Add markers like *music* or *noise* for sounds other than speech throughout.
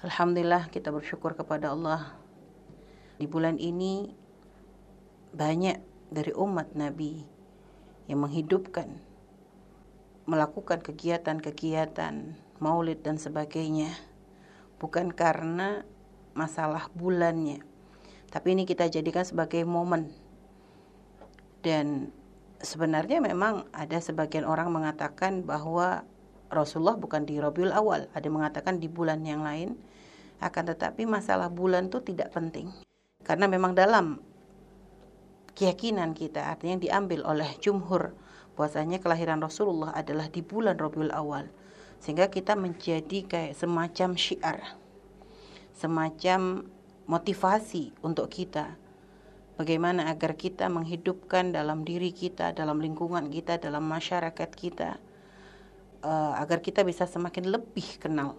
Alhamdulillah kita bersyukur kepada Allah. Di bulan ini banyak dari umat Nabi yang menghidupkan melakukan kegiatan-kegiatan maulid dan sebagainya. Bukan karena masalah bulannya tapi ini kita jadikan sebagai momen. Dan sebenarnya memang ada sebagian orang mengatakan bahwa Rasulullah bukan di Rabiul Awal ada yang mengatakan di bulan yang lain akan tetapi masalah bulan itu tidak penting. Karena memang dalam keyakinan kita artinya diambil oleh jumhur bahwasanya kelahiran Rasulullah adalah di bulan Rabiul Awal. Sehingga kita menjadi kayak semacam syiar. Semacam motivasi untuk kita bagaimana agar kita menghidupkan dalam diri kita, dalam lingkungan kita, dalam masyarakat kita, uh, agar kita bisa semakin lebih kenal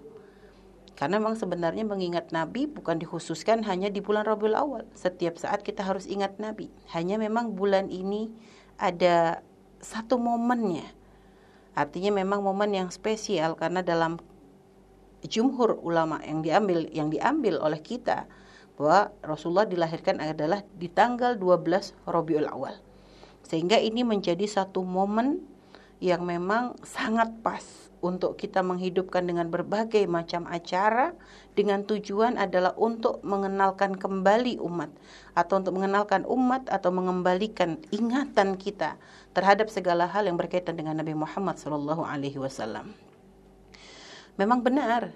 karena memang sebenarnya mengingat Nabi bukan dikhususkan hanya di bulan Rabiul Awal. Setiap saat kita harus ingat Nabi. Hanya memang bulan ini ada satu momennya. Artinya memang momen yang spesial karena dalam jumhur ulama yang diambil yang diambil oleh kita bahwa Rasulullah dilahirkan adalah di tanggal 12 Rabiul Awal. Sehingga ini menjadi satu momen yang memang sangat pas untuk kita menghidupkan dengan berbagai macam acara dengan tujuan adalah untuk mengenalkan kembali umat atau untuk mengenalkan umat atau mengembalikan ingatan kita terhadap segala hal yang berkaitan dengan Nabi Muhammad SAW. alaihi wasallam. Memang benar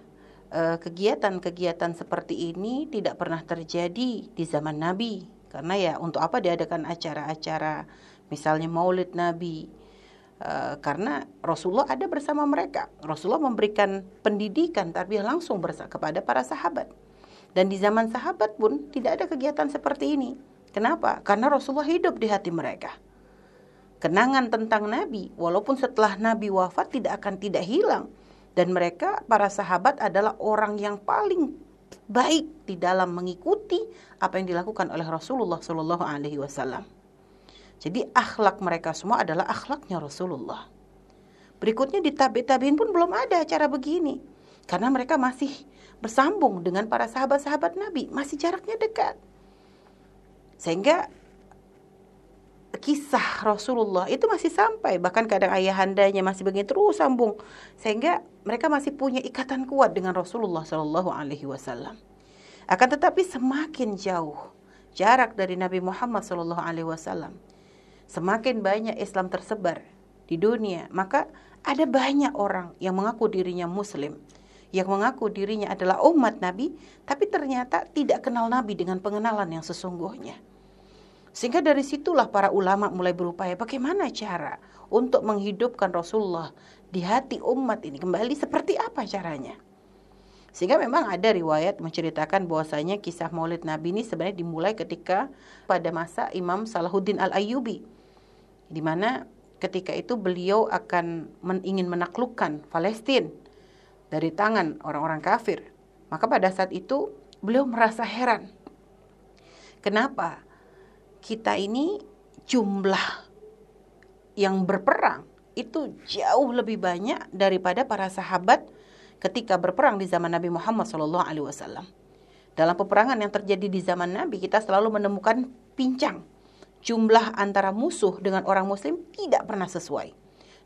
eh, kegiatan-kegiatan seperti ini tidak pernah terjadi di zaman Nabi karena ya untuk apa diadakan acara-acara misalnya Maulid Nabi Uh, karena Rasulullah ada bersama mereka. Rasulullah memberikan pendidikan tarbiyah langsung kepada para sahabat. Dan di zaman sahabat pun tidak ada kegiatan seperti ini. Kenapa? Karena Rasulullah hidup di hati mereka. Kenangan tentang Nabi, walaupun setelah Nabi wafat tidak akan tidak hilang. Dan mereka, para sahabat adalah orang yang paling baik di dalam mengikuti apa yang dilakukan oleh Rasulullah Shallallahu Alaihi Wasallam. Jadi akhlak mereka semua adalah akhlaknya Rasulullah. Berikutnya di tabi-tabiin pun belum ada acara begini. Karena mereka masih bersambung dengan para sahabat-sahabat Nabi. Masih jaraknya dekat. Sehingga kisah Rasulullah itu masih sampai. Bahkan kadang ayahandanya masih begini terus sambung. Sehingga mereka masih punya ikatan kuat dengan Rasulullah Shallallahu Alaihi Wasallam. Akan tetapi semakin jauh jarak dari Nabi Muhammad Shallallahu Alaihi Wasallam, semakin banyak Islam tersebar di dunia, maka ada banyak orang yang mengaku dirinya muslim, yang mengaku dirinya adalah umat Nabi, tapi ternyata tidak kenal Nabi dengan pengenalan yang sesungguhnya. Sehingga dari situlah para ulama mulai berupaya bagaimana cara untuk menghidupkan Rasulullah di hati umat ini kembali seperti apa caranya. Sehingga memang ada riwayat menceritakan bahwasanya kisah Maulid Nabi ini sebenarnya dimulai ketika pada masa Imam Salahuddin Al-Ayyubi di mana ketika itu beliau akan men ingin menaklukkan Palestina dari tangan orang-orang kafir. Maka pada saat itu beliau merasa heran. Kenapa kita ini jumlah yang berperang itu jauh lebih banyak daripada para sahabat ketika berperang di zaman Nabi Muhammad SAW. Dalam peperangan yang terjadi di zaman Nabi, kita selalu menemukan pincang jumlah antara musuh dengan orang muslim tidak pernah sesuai.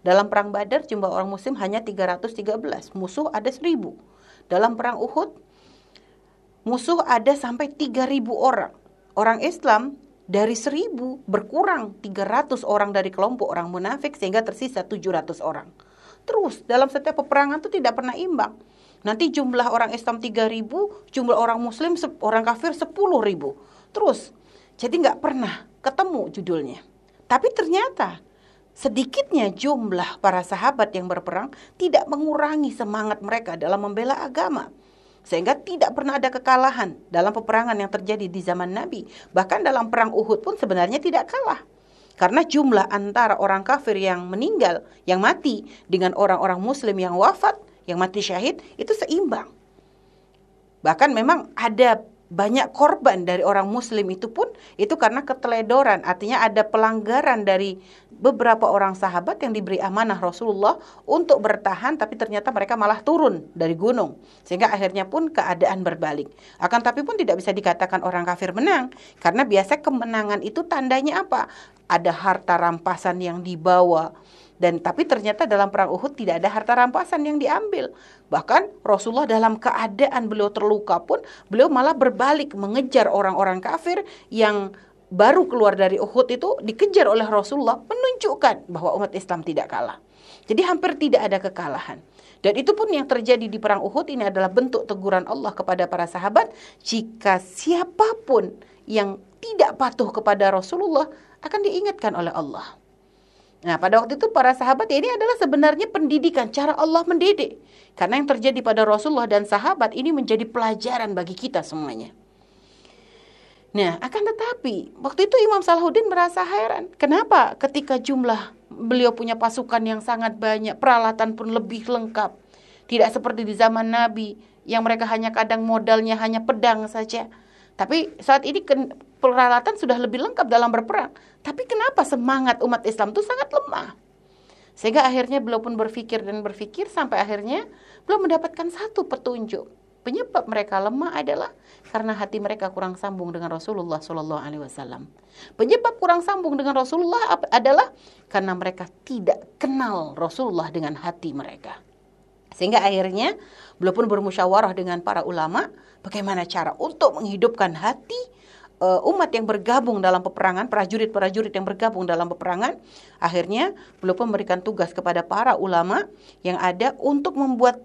Dalam perang Badar jumlah orang muslim hanya 313, musuh ada 1000. Dalam perang Uhud musuh ada sampai 3000 orang. Orang Islam dari 1000 berkurang 300 orang dari kelompok orang munafik sehingga tersisa 700 orang. Terus dalam setiap peperangan itu tidak pernah imbang. Nanti jumlah orang Islam 3000, jumlah orang muslim orang kafir 10.000. Terus jadi nggak pernah ketemu judulnya. Tapi ternyata sedikitnya jumlah para sahabat yang berperang tidak mengurangi semangat mereka dalam membela agama. Sehingga tidak pernah ada kekalahan dalam peperangan yang terjadi di zaman Nabi. Bahkan dalam perang Uhud pun sebenarnya tidak kalah. Karena jumlah antara orang kafir yang meninggal, yang mati, dengan orang-orang muslim yang wafat, yang mati syahid, itu seimbang. Bahkan memang ada banyak korban dari orang muslim itu pun itu karena keteledoran. Artinya ada pelanggaran dari beberapa orang sahabat yang diberi amanah Rasulullah untuk bertahan tapi ternyata mereka malah turun dari gunung. Sehingga akhirnya pun keadaan berbalik. Akan tapi pun tidak bisa dikatakan orang kafir menang. Karena biasa kemenangan itu tandanya apa? Ada harta rampasan yang dibawa dan tapi ternyata dalam perang Uhud tidak ada harta rampasan yang diambil. Bahkan Rasulullah dalam keadaan beliau terluka pun beliau malah berbalik mengejar orang-orang kafir yang baru keluar dari Uhud itu dikejar oleh Rasulullah menunjukkan bahwa umat Islam tidak kalah. Jadi hampir tidak ada kekalahan. Dan itu pun yang terjadi di perang Uhud ini adalah bentuk teguran Allah kepada para sahabat jika siapa pun yang tidak patuh kepada Rasulullah akan diingatkan oleh Allah. Nah, pada waktu itu para sahabat ya ini adalah sebenarnya pendidikan cara Allah mendidik. Karena yang terjadi pada Rasulullah dan sahabat ini menjadi pelajaran bagi kita semuanya. Nah, akan tetapi waktu itu Imam Salahuddin merasa heran. Kenapa ketika jumlah beliau punya pasukan yang sangat banyak, peralatan pun lebih lengkap. Tidak seperti di zaman Nabi yang mereka hanya kadang modalnya hanya pedang saja. Tapi saat ini peralatan sudah lebih lengkap dalam berperang. Tapi kenapa semangat umat Islam itu sangat lemah? Sehingga akhirnya beliau pun berpikir dan berpikir sampai akhirnya belum mendapatkan satu petunjuk. Penyebab mereka lemah adalah karena hati mereka kurang sambung dengan Rasulullah Shallallahu Alaihi Wasallam. Penyebab kurang sambung dengan Rasulullah adalah karena mereka tidak kenal Rasulullah dengan hati mereka. Sehingga akhirnya beliau pun bermusyawarah dengan para ulama bagaimana cara untuk menghidupkan hati uh, umat yang bergabung dalam peperangan, prajurit-prajurit yang bergabung dalam peperangan, akhirnya beliau memberikan tugas kepada para ulama yang ada untuk membuat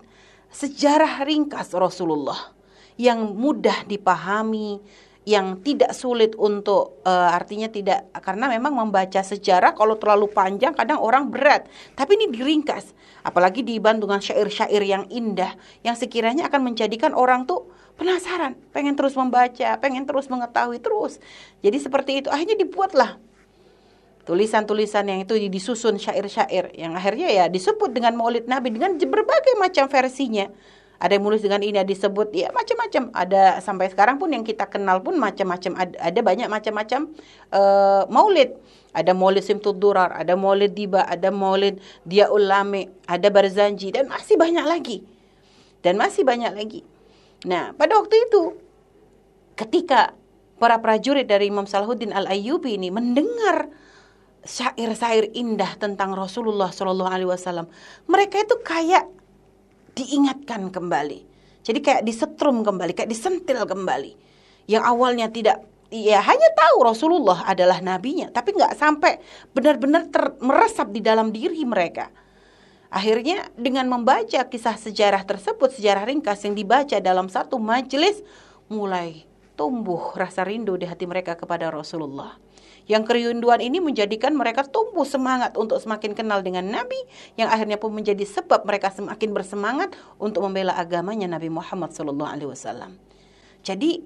sejarah ringkas Rasulullah yang mudah dipahami, yang tidak sulit untuk uh, artinya tidak karena memang membaca sejarah kalau terlalu panjang kadang orang berat tapi ini diringkas apalagi dibantu dengan syair-syair yang indah yang sekiranya akan menjadikan orang tuh penasaran, pengen terus membaca, pengen terus mengetahui terus. Jadi seperti itu. Akhirnya dibuatlah tulisan-tulisan yang itu disusun syair-syair yang akhirnya ya disebut dengan Maulid Nabi dengan berbagai macam versinya. Ada yang menulis dengan ini ada disebut ya macam-macam. Ada sampai sekarang pun yang kita kenal pun macam-macam ada, ada banyak macam-macam uh, Maulid. Ada Maulid Simtud Durar, ada Maulid Diba, ada Maulid Dia Ulame, ada Barzanji dan masih banyak lagi. Dan masih banyak lagi. Nah, pada waktu itu ketika para prajurit dari Imam Salahuddin Al-Ayyubi ini mendengar syair-syair indah tentang Rasulullah Shallallahu alaihi wasallam, mereka itu kayak diingatkan kembali. Jadi kayak disetrum kembali, kayak disentil kembali. Yang awalnya tidak ya hanya tahu Rasulullah adalah nabinya, tapi nggak sampai benar-benar meresap di dalam diri mereka. Akhirnya dengan membaca kisah sejarah tersebut, sejarah ringkas yang dibaca dalam satu majelis, mulai tumbuh rasa rindu di hati mereka kepada Rasulullah. Yang kerinduan ini menjadikan mereka tumbuh semangat untuk semakin kenal dengan Nabi, yang akhirnya pun menjadi sebab mereka semakin bersemangat untuk membela agamanya Nabi Muhammad SAW. Jadi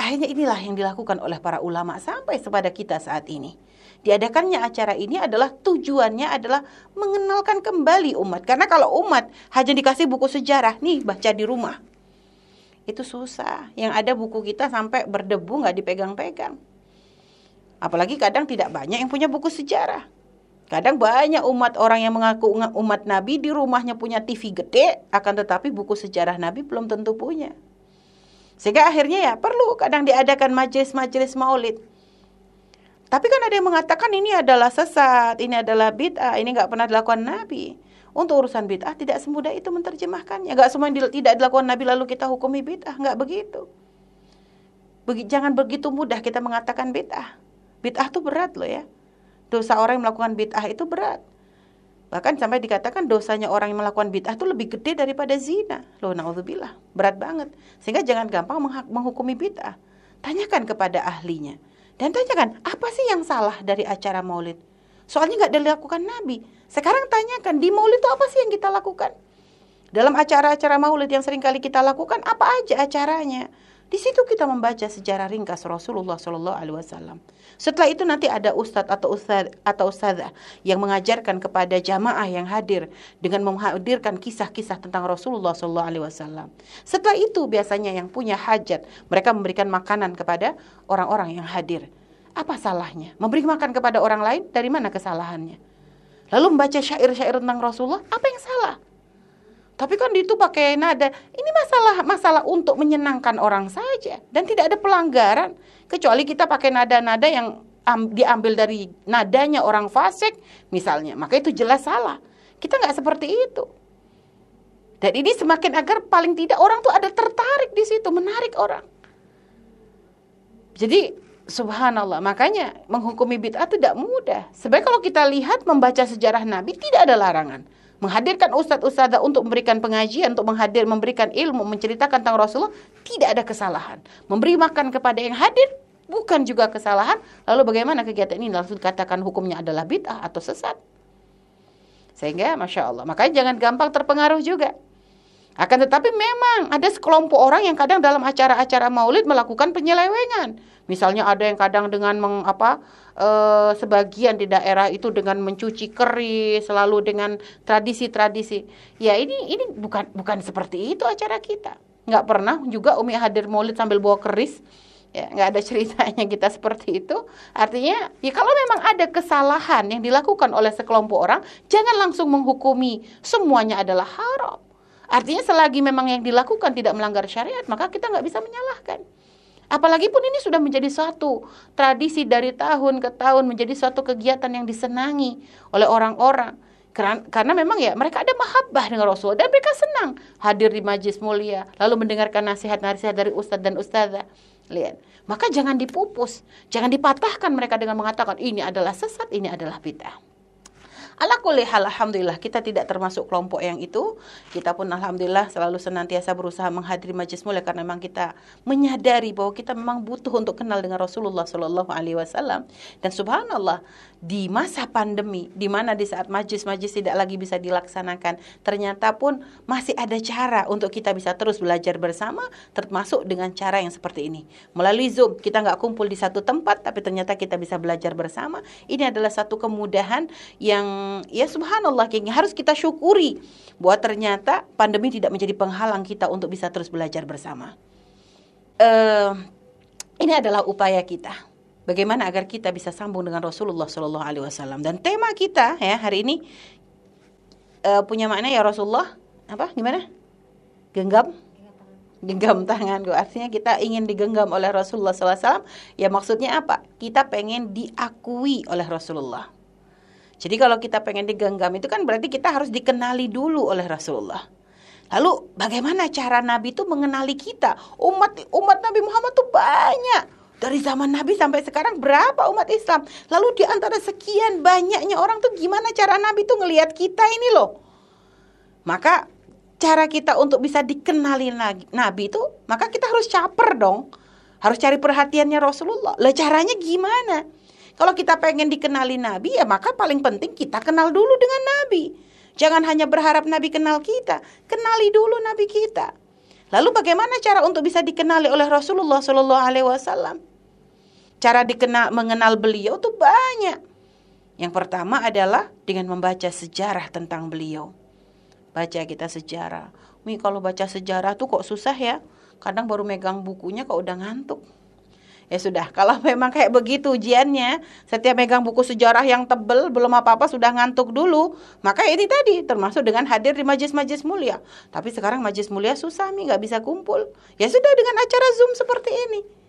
akhirnya inilah yang dilakukan oleh para ulama sampai kepada kita saat ini diadakannya acara ini adalah tujuannya adalah mengenalkan kembali umat. Karena kalau umat hanya dikasih buku sejarah, nih baca di rumah. Itu susah. Yang ada buku kita sampai berdebu nggak dipegang-pegang. Apalagi kadang tidak banyak yang punya buku sejarah. Kadang banyak umat orang yang mengaku umat Nabi di rumahnya punya TV gede, akan tetapi buku sejarah Nabi belum tentu punya. Sehingga akhirnya ya perlu kadang diadakan majelis-majelis maulid tapi kan ada yang mengatakan ini adalah sesat, ini adalah bid'ah, ini nggak pernah dilakukan Nabi. Untuk urusan bid'ah tidak semudah itu menerjemahkannya. Nggak semua yang tidak dilakukan Nabi lalu kita hukumi bid'ah, nggak begitu. Begi, jangan begitu mudah kita mengatakan bid'ah. Bid'ah itu berat loh ya. Dosa orang yang melakukan bid'ah itu berat. Bahkan sampai dikatakan dosanya orang yang melakukan bid'ah itu lebih gede daripada zina. Loh, na'udzubillah. Berat banget. Sehingga jangan gampang menghukumi bid'ah. Tanyakan kepada ahlinya. Dan tanyakan, apa sih yang salah dari acara maulid? Soalnya nggak dilakukan Nabi. Sekarang tanyakan, di maulid itu apa sih yang kita lakukan? Dalam acara-acara maulid yang sering kali kita lakukan, apa aja acaranya? Di situ kita membaca sejarah ringkas Rasulullah Shallallahu Alaihi Wasallam. Setelah itu nanti ada ustadz atau ustadz atau ustadzah yang mengajarkan kepada jamaah yang hadir dengan menghadirkan kisah-kisah tentang Rasulullah Shallallahu Alaihi Wasallam. Setelah itu biasanya yang punya hajat mereka memberikan makanan kepada orang-orang yang hadir. Apa salahnya? Memberi makan kepada orang lain dari mana kesalahannya? Lalu membaca syair-syair tentang Rasulullah, apa yang salah? Tapi kan itu pakai nada. Ini masalah masalah untuk menyenangkan orang saja dan tidak ada pelanggaran kecuali kita pakai nada-nada yang diambil dari nadanya orang fasik misalnya. Maka itu jelas salah. Kita nggak seperti itu. Dan ini semakin agar paling tidak orang tuh ada tertarik di situ, menarik orang. Jadi subhanallah, makanya menghukumi bid'ah tidak mudah. Sebenarnya kalau kita lihat membaca sejarah Nabi tidak ada larangan menghadirkan ustadz-ustadzah untuk memberikan pengajian, untuk menghadir, memberikan ilmu, menceritakan tentang Rasulullah, tidak ada kesalahan. Memberi makan kepada yang hadir bukan juga kesalahan. Lalu bagaimana kegiatan ini langsung katakan hukumnya adalah bid'ah atau sesat? Sehingga Masya Allah, makanya jangan gampang terpengaruh juga. Akan tetapi memang ada sekelompok orang yang kadang dalam acara-acara maulid melakukan penyelewengan. Misalnya ada yang kadang dengan meng, apa e, sebagian di daerah itu dengan mencuci keris, selalu dengan tradisi-tradisi. Ya ini ini bukan bukan seperti itu acara kita. Nggak pernah juga Umi hadir maulid sambil bawa keris. Ya, nggak ada ceritanya kita seperti itu. Artinya, ya kalau memang ada kesalahan yang dilakukan oleh sekelompok orang, jangan langsung menghukumi semuanya adalah haram. Artinya selagi memang yang dilakukan tidak melanggar syariat, maka kita nggak bisa menyalahkan. Apalagi pun ini sudah menjadi suatu tradisi dari tahun ke tahun, menjadi suatu kegiatan yang disenangi oleh orang-orang. Karena, memang ya mereka ada mahabbah dengan Rasul dan mereka senang hadir di majlis mulia, lalu mendengarkan nasihat-nasihat dari ustadz dan ustazah. Lihat, maka jangan dipupus, jangan dipatahkan mereka dengan mengatakan ini adalah sesat, ini adalah bid'ah. Ala alhamdulillah kita tidak termasuk kelompok yang itu. Kita pun alhamdulillah selalu senantiasa berusaha menghadiri majlis mulia karena memang kita menyadari bahwa kita memang butuh untuk kenal dengan Rasulullah Shallallahu alaihi wasallam. Dan subhanallah di masa pandemi di mana di saat majlis-majlis tidak lagi bisa dilaksanakan ternyata pun masih ada cara untuk kita bisa terus belajar bersama termasuk dengan cara yang seperti ini. Melalui Zoom kita nggak kumpul di satu tempat tapi ternyata kita bisa belajar bersama. Ini adalah satu kemudahan yang ya subhanallah yang harus kita syukuri bahwa ternyata pandemi tidak menjadi penghalang kita untuk bisa terus belajar bersama. Uh, ini adalah upaya kita. Bagaimana agar kita bisa sambung dengan Rasulullah Shallallahu Alaihi Wasallam. Dan tema kita ya hari ini uh, punya makna ya Rasulullah apa gimana? Genggam? Genggam tangan gue artinya kita ingin digenggam oleh Rasulullah SAW ya maksudnya apa? Kita pengen diakui oleh Rasulullah jadi kalau kita pengen digenggam itu kan berarti kita harus dikenali dulu oleh Rasulullah lalu bagaimana cara Nabi itu mengenali kita umat umat Nabi Muhammad tuh banyak dari zaman Nabi sampai sekarang berapa umat Islam? Lalu di antara sekian banyaknya orang tuh gimana cara Nabi tuh ngelihat kita ini loh? Maka cara kita untuk bisa dikenali Nabi itu, maka kita harus caper dong. Harus cari perhatiannya Rasulullah. Lah caranya gimana? Kalau kita pengen dikenali Nabi ya maka paling penting kita kenal dulu dengan Nabi. Jangan hanya berharap Nabi kenal kita, kenali dulu Nabi kita. Lalu bagaimana cara untuk bisa dikenali oleh Rasulullah Wasallam? cara dikenal mengenal beliau tuh banyak. Yang pertama adalah dengan membaca sejarah tentang beliau. Baca kita sejarah. Mi kalau baca sejarah tuh kok susah ya. Kadang baru megang bukunya kok udah ngantuk. Ya sudah, kalau *laughs* memang kayak begitu ujiannya, setiap megang buku sejarah yang tebel, belum apa-apa sudah ngantuk dulu. Maka ini tadi, termasuk dengan hadir di majlis-majlis mulia. Tapi sekarang majlis mulia susah nih, nggak bisa kumpul. Ya sudah dengan acara Zoom seperti ini.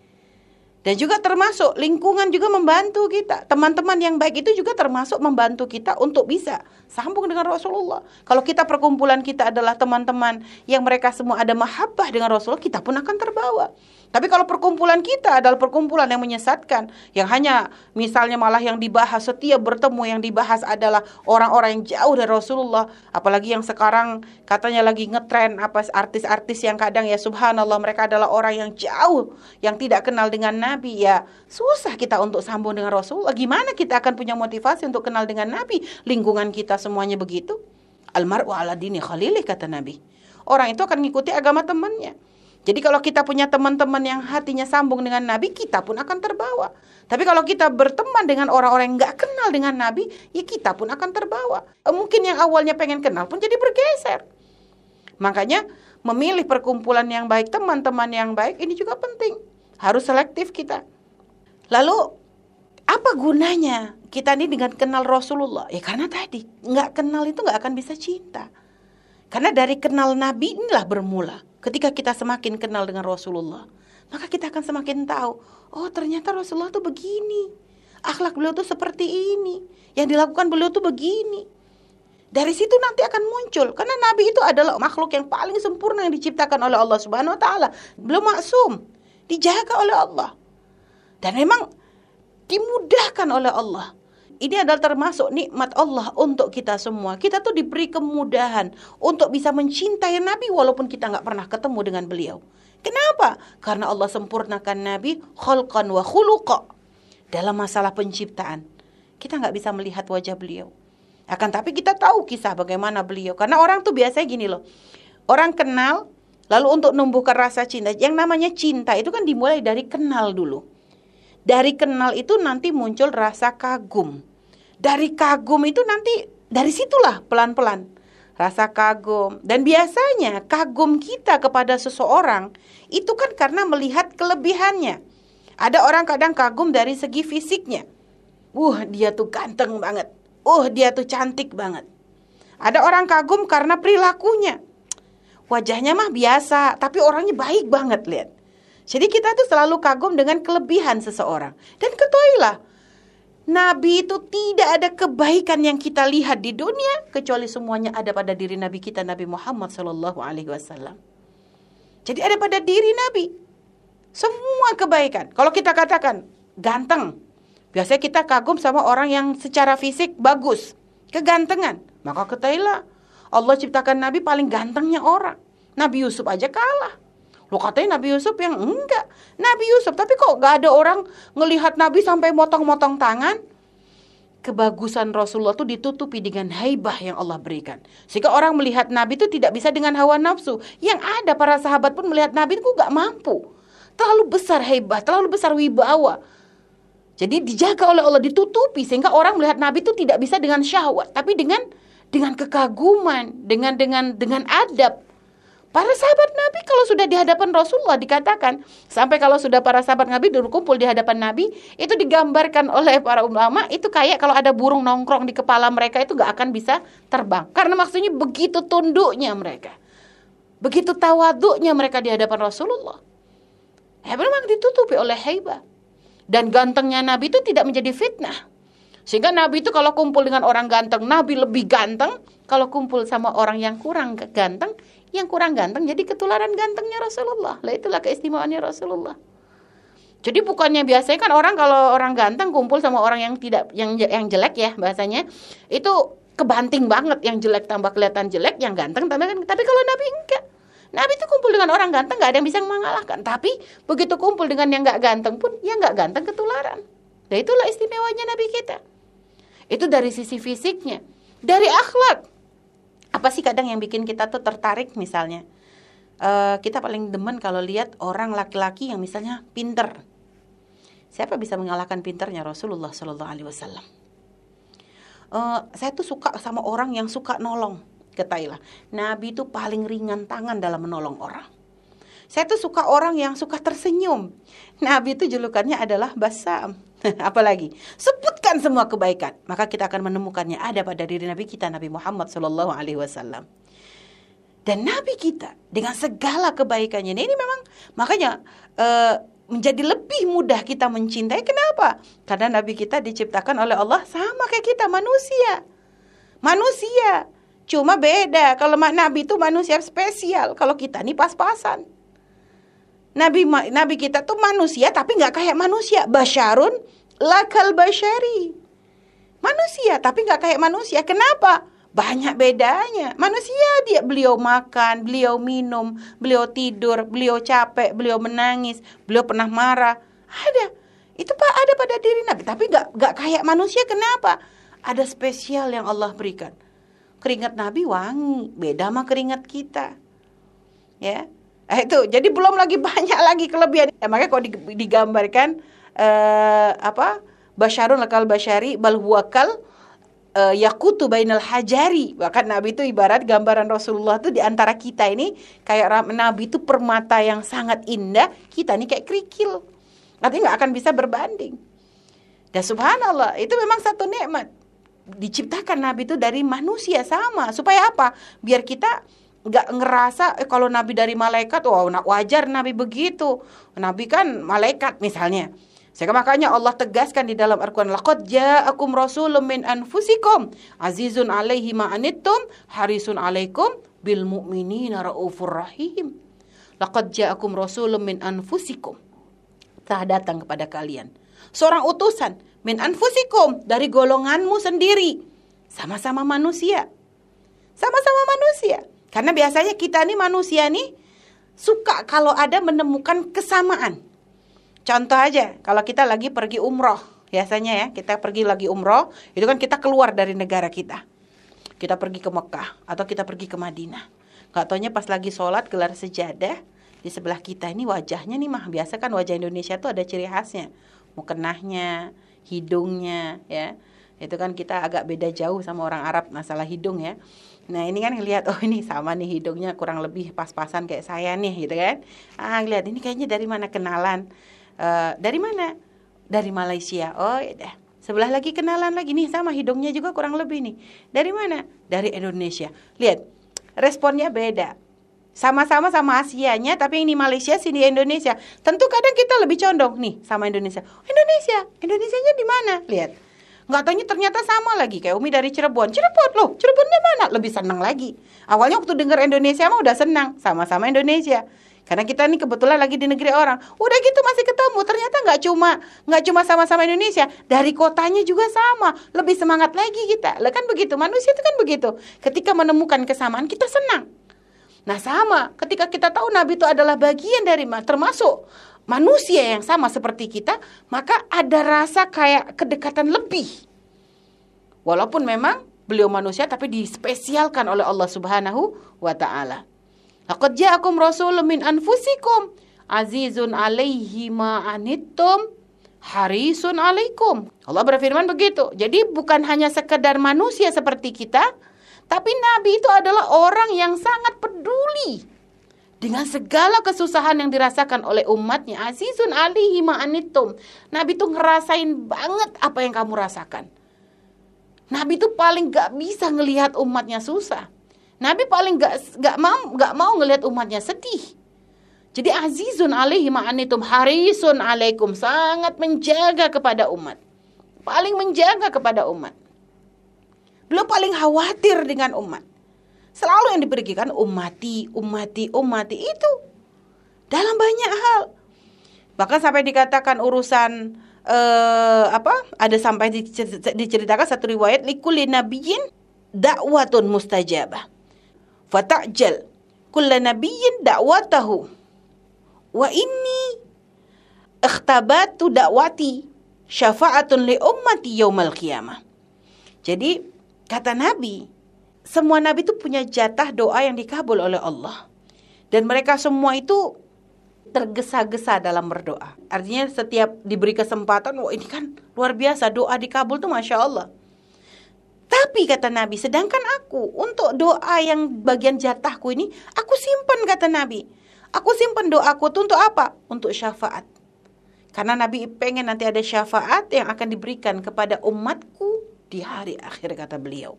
Dan juga termasuk lingkungan juga membantu kita. Teman-teman yang baik itu juga termasuk membantu kita untuk bisa sambung dengan Rasulullah. Kalau kita perkumpulan kita adalah teman-teman yang mereka semua ada mahabbah dengan Rasulullah, kita pun akan terbawa. Tapi kalau perkumpulan kita adalah perkumpulan yang menyesatkan, yang hanya misalnya malah yang dibahas setiap bertemu yang dibahas adalah orang-orang yang jauh dari Rasulullah, apalagi yang sekarang katanya lagi ngetren apa artis-artis yang kadang ya subhanallah mereka adalah orang yang jauh yang tidak kenal dengan Nabi ya susah kita untuk sambung dengan Rasulullah. Gimana kita akan punya motivasi untuk kenal dengan Nabi? Lingkungan kita semuanya begitu. Almaru ala dini khalili kata Nabi. Orang itu akan mengikuti agama temannya. Jadi kalau kita punya teman-teman yang hatinya sambung dengan Nabi, kita pun akan terbawa. Tapi kalau kita berteman dengan orang-orang yang nggak kenal dengan Nabi, ya kita pun akan terbawa. Eh, mungkin yang awalnya pengen kenal pun jadi bergeser. Makanya memilih perkumpulan yang baik, teman-teman yang baik, ini juga penting. Harus selektif kita. Lalu apa gunanya kita ini dengan kenal Rasulullah? Ya karena tadi nggak kenal itu nggak akan bisa cinta. Karena dari kenal Nabi inilah bermula. Ketika kita semakin kenal dengan Rasulullah, maka kita akan semakin tahu, oh ternyata Rasulullah tuh begini. Akhlak beliau tuh seperti ini. Yang dilakukan beliau tuh begini. Dari situ nanti akan muncul karena Nabi itu adalah makhluk yang paling sempurna yang diciptakan oleh Allah Subhanahu wa taala. Beliau maksum, dijaga oleh Allah. Dan memang dimudahkan oleh Allah ini adalah termasuk nikmat Allah untuk kita semua. Kita tuh diberi kemudahan untuk bisa mencintai Nabi walaupun kita nggak pernah ketemu dengan beliau. Kenapa? Karena Allah sempurnakan Nabi khalqan wa khuluqa dalam masalah penciptaan. Kita nggak bisa melihat wajah beliau. Akan tapi kita tahu kisah bagaimana beliau. Karena orang tuh biasanya gini loh. Orang kenal, lalu untuk numbuhkan rasa cinta. Yang namanya cinta itu kan dimulai dari kenal dulu. Dari kenal itu nanti muncul rasa kagum. Dari kagum itu nanti dari situlah pelan-pelan rasa kagum. Dan biasanya kagum kita kepada seseorang itu kan karena melihat kelebihannya. Ada orang kadang kagum dari segi fisiknya. Uh, dia tuh ganteng banget. Uh, dia tuh cantik banget. Ada orang kagum karena perilakunya. Wajahnya mah biasa, tapi orangnya baik banget, lihat. Jadi kita tuh selalu kagum dengan kelebihan seseorang. Dan ketahuilah, Nabi itu tidak ada kebaikan yang kita lihat di dunia kecuali semuanya ada pada diri Nabi kita Nabi Muhammad Shallallahu Alaihi Wasallam. Jadi ada pada diri Nabi semua kebaikan. Kalau kita katakan ganteng, biasanya kita kagum sama orang yang secara fisik bagus, kegantengan. Maka ketahuilah Allah ciptakan Nabi paling gantengnya orang. Nabi Yusuf aja kalah. Lo katanya Nabi Yusuf yang enggak. Nabi Yusuf, tapi kok gak ada orang ngelihat Nabi sampai motong-motong tangan? Kebagusan Rasulullah itu ditutupi dengan haibah yang Allah berikan. Sehingga orang melihat Nabi itu tidak bisa dengan hawa nafsu. Yang ada para sahabat pun melihat Nabi itu gak mampu. Terlalu besar haibah, terlalu besar wibawa. Jadi dijaga oleh Allah ditutupi sehingga orang melihat Nabi itu tidak bisa dengan syahwat, tapi dengan dengan kekaguman, dengan dengan dengan adab. Para sahabat Nabi kalau sudah di hadapan Rasulullah dikatakan sampai kalau sudah para sahabat Nabi berkumpul di hadapan Nabi itu digambarkan oleh para ulama itu kayak kalau ada burung nongkrong di kepala mereka itu gak akan bisa terbang. Karena maksudnya begitu tunduknya mereka. Begitu tawaduknya mereka di hadapan Rasulullah. Ya memang ditutupi oleh hebat dan gantengnya Nabi itu tidak menjadi fitnah sehingga Nabi itu kalau kumpul dengan orang ganteng Nabi lebih ganteng. Kalau kumpul sama orang yang kurang ganteng yang kurang ganteng jadi ketularan gantengnya Rasulullah. Lah itulah keistimewaannya Rasulullah. Jadi bukannya biasanya kan orang kalau orang ganteng kumpul sama orang yang tidak yang yang jelek ya bahasanya itu kebanting banget. Yang jelek tambah kelihatan jelek yang ganteng tambah kan tapi kalau Nabi enggak. Nabi itu kumpul dengan orang ganteng nggak ada yang bisa mengalahkan. Tapi begitu kumpul dengan yang nggak ganteng pun yang nggak ganteng ketularan. Dan itulah istimewanya Nabi kita itu dari sisi fisiknya. Dari akhlak. Apa sih kadang yang bikin kita tuh tertarik misalnya? Uh, kita paling demen kalau lihat orang laki-laki yang misalnya pinter. Siapa bisa mengalahkan pinternya? Rasulullah Shallallahu Alaihi Wasallam. Uh, saya tuh suka sama orang yang suka nolong ketahuilah Nabi itu paling ringan tangan dalam menolong orang. Saya tuh suka orang yang suka tersenyum. Nabi itu julukannya adalah basam *laughs* Apalagi sebutkan semua kebaikan, maka kita akan menemukannya ada pada diri Nabi kita Nabi Muhammad Shallallahu Alaihi Wasallam. Dan Nabi kita dengan segala kebaikannya ini memang makanya uh, menjadi lebih mudah kita mencintai. Kenapa? Karena Nabi kita diciptakan oleh Allah sama kayak kita manusia, manusia. Cuma beda kalau Nabi itu manusia spesial, kalau kita nih pas-pasan. Nabi Nabi kita tuh manusia tapi nggak kayak manusia. Basyarun lakal basyari. Manusia tapi nggak kayak manusia. Kenapa? Banyak bedanya. Manusia dia beliau makan, beliau minum, beliau tidur, beliau capek, beliau menangis, beliau pernah marah. Ada. Itu pak ada pada diri Nabi. Tapi nggak nggak kayak manusia. Kenapa? Ada spesial yang Allah berikan. Keringat Nabi wangi, beda sama keringat kita. Ya, Eh, itu jadi belum lagi *laughs* banyak lagi kelebihan. Ya, makanya kalau digambarkan uh, apa? Basyarun lakal basyari bal huwakal uh, yakutu bainal hajari. Bahkan Nabi itu ibarat gambaran Rasulullah itu di antara kita ini kayak Nabi itu permata yang sangat indah, kita ini kayak kerikil. Artinya nggak akan bisa berbanding. Dan subhanallah, itu memang satu nikmat. Diciptakan Nabi itu dari manusia sama. Supaya apa? Biar kita nggak ngerasa eh, kalau Nabi dari malaikat, wow wajar Nabi begitu. Nabi kan malaikat misalnya. Sehingga makanya Allah tegaskan di dalam Al-Quran, Laqad ja'akum rasulun min anfusikum, azizun alaihi ma'anittum, harisun alaikum, bil mu'minina ra'ufur rahim. Laqad ja'akum rasulun min anfusikum. Telah datang kepada kalian. Seorang utusan, min anfusikum, dari golonganmu sendiri. Sama-sama manusia. Sama-sama manusia. Karena biasanya kita nih manusia nih, suka kalau ada menemukan kesamaan Contoh aja, kalau kita lagi pergi umroh, biasanya ya, kita pergi lagi umroh, itu kan kita keluar dari negara kita. Kita pergi ke Mekah, atau kita pergi ke Madinah. Gak taunya pas lagi sholat, gelar sejadah, di sebelah kita ini wajahnya nih mah, biasa kan wajah Indonesia tuh ada ciri khasnya. Mukenahnya, hidungnya, ya. Itu kan kita agak beda jauh sama orang Arab masalah hidung ya. Nah ini kan ngelihat oh ini sama nih hidungnya kurang lebih pas-pasan kayak saya nih gitu kan. Ah lihat ini kayaknya dari mana kenalan. Uh, dari mana? Dari Malaysia. Oh ya. Sebelah lagi kenalan lagi nih sama hidungnya juga kurang lebih nih. Dari mana? Dari Indonesia. Lihat, responnya beda. Sama-sama sama Asianya, tapi ini Malaysia, sini Indonesia. Tentu kadang kita lebih condong nih sama Indonesia. Indonesia, Indonesianya di mana? Lihat. Nggak tanya ternyata sama lagi kayak Umi dari Cirebon. Cirebon loh, Cirebonnya mana? Lebih senang lagi. Awalnya waktu dengar Indonesia mah udah senang, sama-sama Indonesia. Karena kita ini kebetulan lagi di negeri orang. Udah gitu masih ketemu. Ternyata nggak cuma nggak cuma sama-sama Indonesia, dari kotanya juga sama. Lebih semangat lagi kita. Lah kan begitu. Manusia itu kan begitu. Ketika menemukan kesamaan kita senang. Nah sama, ketika kita tahu Nabi itu adalah bagian dari termasuk manusia yang sama seperti kita, maka ada rasa kayak kedekatan lebih. Walaupun memang beliau manusia tapi dispesialkan oleh Allah Subhanahu wa taala. Laqad ja'akum rasulun min anfusikum azizun alaihi ma anittum harisun alaikum. Allah berfirman begitu. Jadi bukan hanya sekedar manusia seperti kita, tapi Nabi itu adalah orang yang sangat peduli dengan segala kesusahan yang dirasakan oleh umatnya. Azizun alaihi ma anittum. Nabi itu ngerasain banget apa yang kamu rasakan. Nabi itu paling gak bisa ngelihat umatnya susah. Nabi paling gak, gak mau gak mau ngelihat umatnya sedih. Jadi azizun alaihi ma'anitum harisun alaikum sangat menjaga kepada umat. Paling menjaga kepada umat. Beliau paling khawatir dengan umat. Selalu yang diberikan umati, umati, umati itu dalam banyak hal. Bahkan sampai dikatakan urusan uh, apa? Ada sampai diceritakan satu riwayat likulli nabiyyin dakwatun mustajabah fatajal kulla nabiyyin da'watahu wa inni ikhtabatu da'wati syafa'atun li ummati yaumal qiyamah. Jadi kata Nabi, semua nabi itu punya jatah doa yang dikabul oleh Allah. Dan mereka semua itu tergesa-gesa dalam berdoa. Artinya setiap diberi kesempatan, wah ini kan luar biasa doa dikabul tuh Masya Allah. Tapi kata Nabi, sedangkan aku untuk doa yang bagian jatahku ini, aku simpan kata Nabi. Aku simpan doaku itu untuk apa? Untuk syafaat. Karena Nabi pengen nanti ada syafaat yang akan diberikan kepada umatku di hari akhir kata beliau.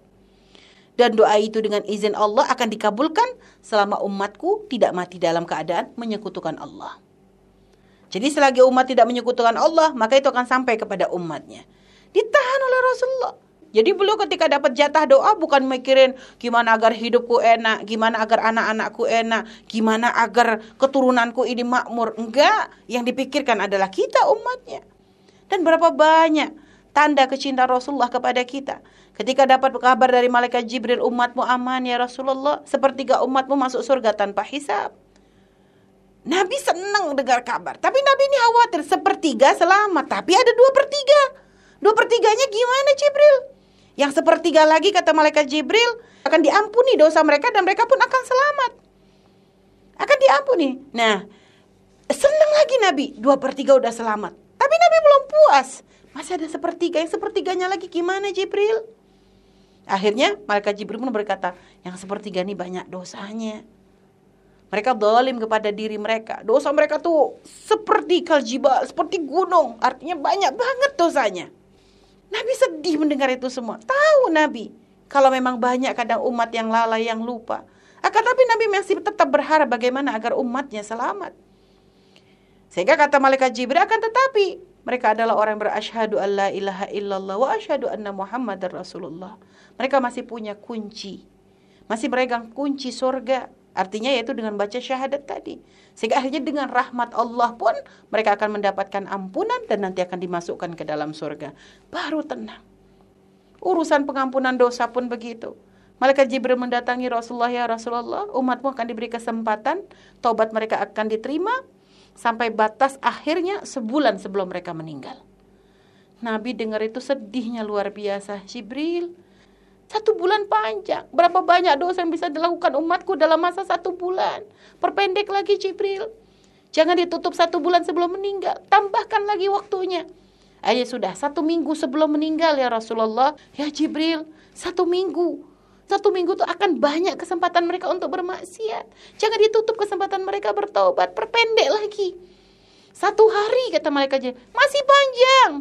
Dan doa itu dengan izin Allah akan dikabulkan selama umatku tidak mati dalam keadaan menyekutukan Allah. Jadi selagi umat tidak menyekutukan Allah, maka itu akan sampai kepada umatnya. Ditahan oleh Rasulullah. Jadi beliau ketika dapat jatah doa bukan mikirin gimana agar hidupku enak, gimana agar anak-anakku enak, gimana agar keturunanku ini makmur. Enggak, yang dipikirkan adalah kita umatnya. Dan berapa banyak tanda kecintaan Rasulullah kepada kita. Ketika dapat kabar dari malaikat Jibril umatmu aman ya Rasulullah, sepertiga umatmu masuk surga tanpa hisab. Nabi senang dengar kabar, tapi Nabi ini khawatir sepertiga selamat, tapi ada dua per tiga. Dua per tiganya gimana Jibril? Yang sepertiga lagi kata malaikat Jibril akan diampuni dosa mereka dan mereka pun akan selamat. Akan diampuni. Nah, senang lagi Nabi. Dua per tiga udah selamat. Tapi Nabi belum puas. Masih ada sepertiga. Yang sepertiganya lagi gimana Jibril? Akhirnya malaikat Jibril pun berkata, yang sepertiga ini banyak dosanya. Mereka dolim kepada diri mereka. Dosa mereka tuh seperti kaljibal, seperti gunung. Artinya banyak banget dosanya. Nabi sedih mendengar itu semua. Tahu Nabi, kalau memang banyak kadang umat yang lalai, yang lupa. Akan tapi Nabi masih tetap berharap bagaimana agar umatnya selamat. Sehingga kata malaikat Jibril akan tetapi mereka adalah orang yang berasyhadu alla ilaha illallah wa asyhadu anna muhammadar rasulullah. Mereka masih punya kunci. Masih meregang kunci surga. Artinya yaitu dengan baca syahadat tadi. Sehingga akhirnya dengan rahmat Allah pun mereka akan mendapatkan ampunan dan nanti akan dimasukkan ke dalam surga. Baru tenang. Urusan pengampunan dosa pun begitu. Malaikat Jibril mendatangi Rasulullah ya Rasulullah, umatmu akan diberi kesempatan, taubat mereka akan diterima sampai batas akhirnya sebulan sebelum mereka meninggal. Nabi dengar itu sedihnya luar biasa. Jibril, satu bulan panjang. Berapa banyak dosa yang bisa dilakukan umatku dalam masa satu bulan. Perpendek lagi Jibril. Jangan ditutup satu bulan sebelum meninggal. Tambahkan lagi waktunya. Ayo sudah satu minggu sebelum meninggal ya Rasulullah. Ya Jibril, satu minggu. Satu minggu itu akan banyak kesempatan mereka untuk bermaksiat. Jangan ditutup kesempatan mereka bertobat. Perpendek lagi. Satu hari kata Jibril. Masih panjang.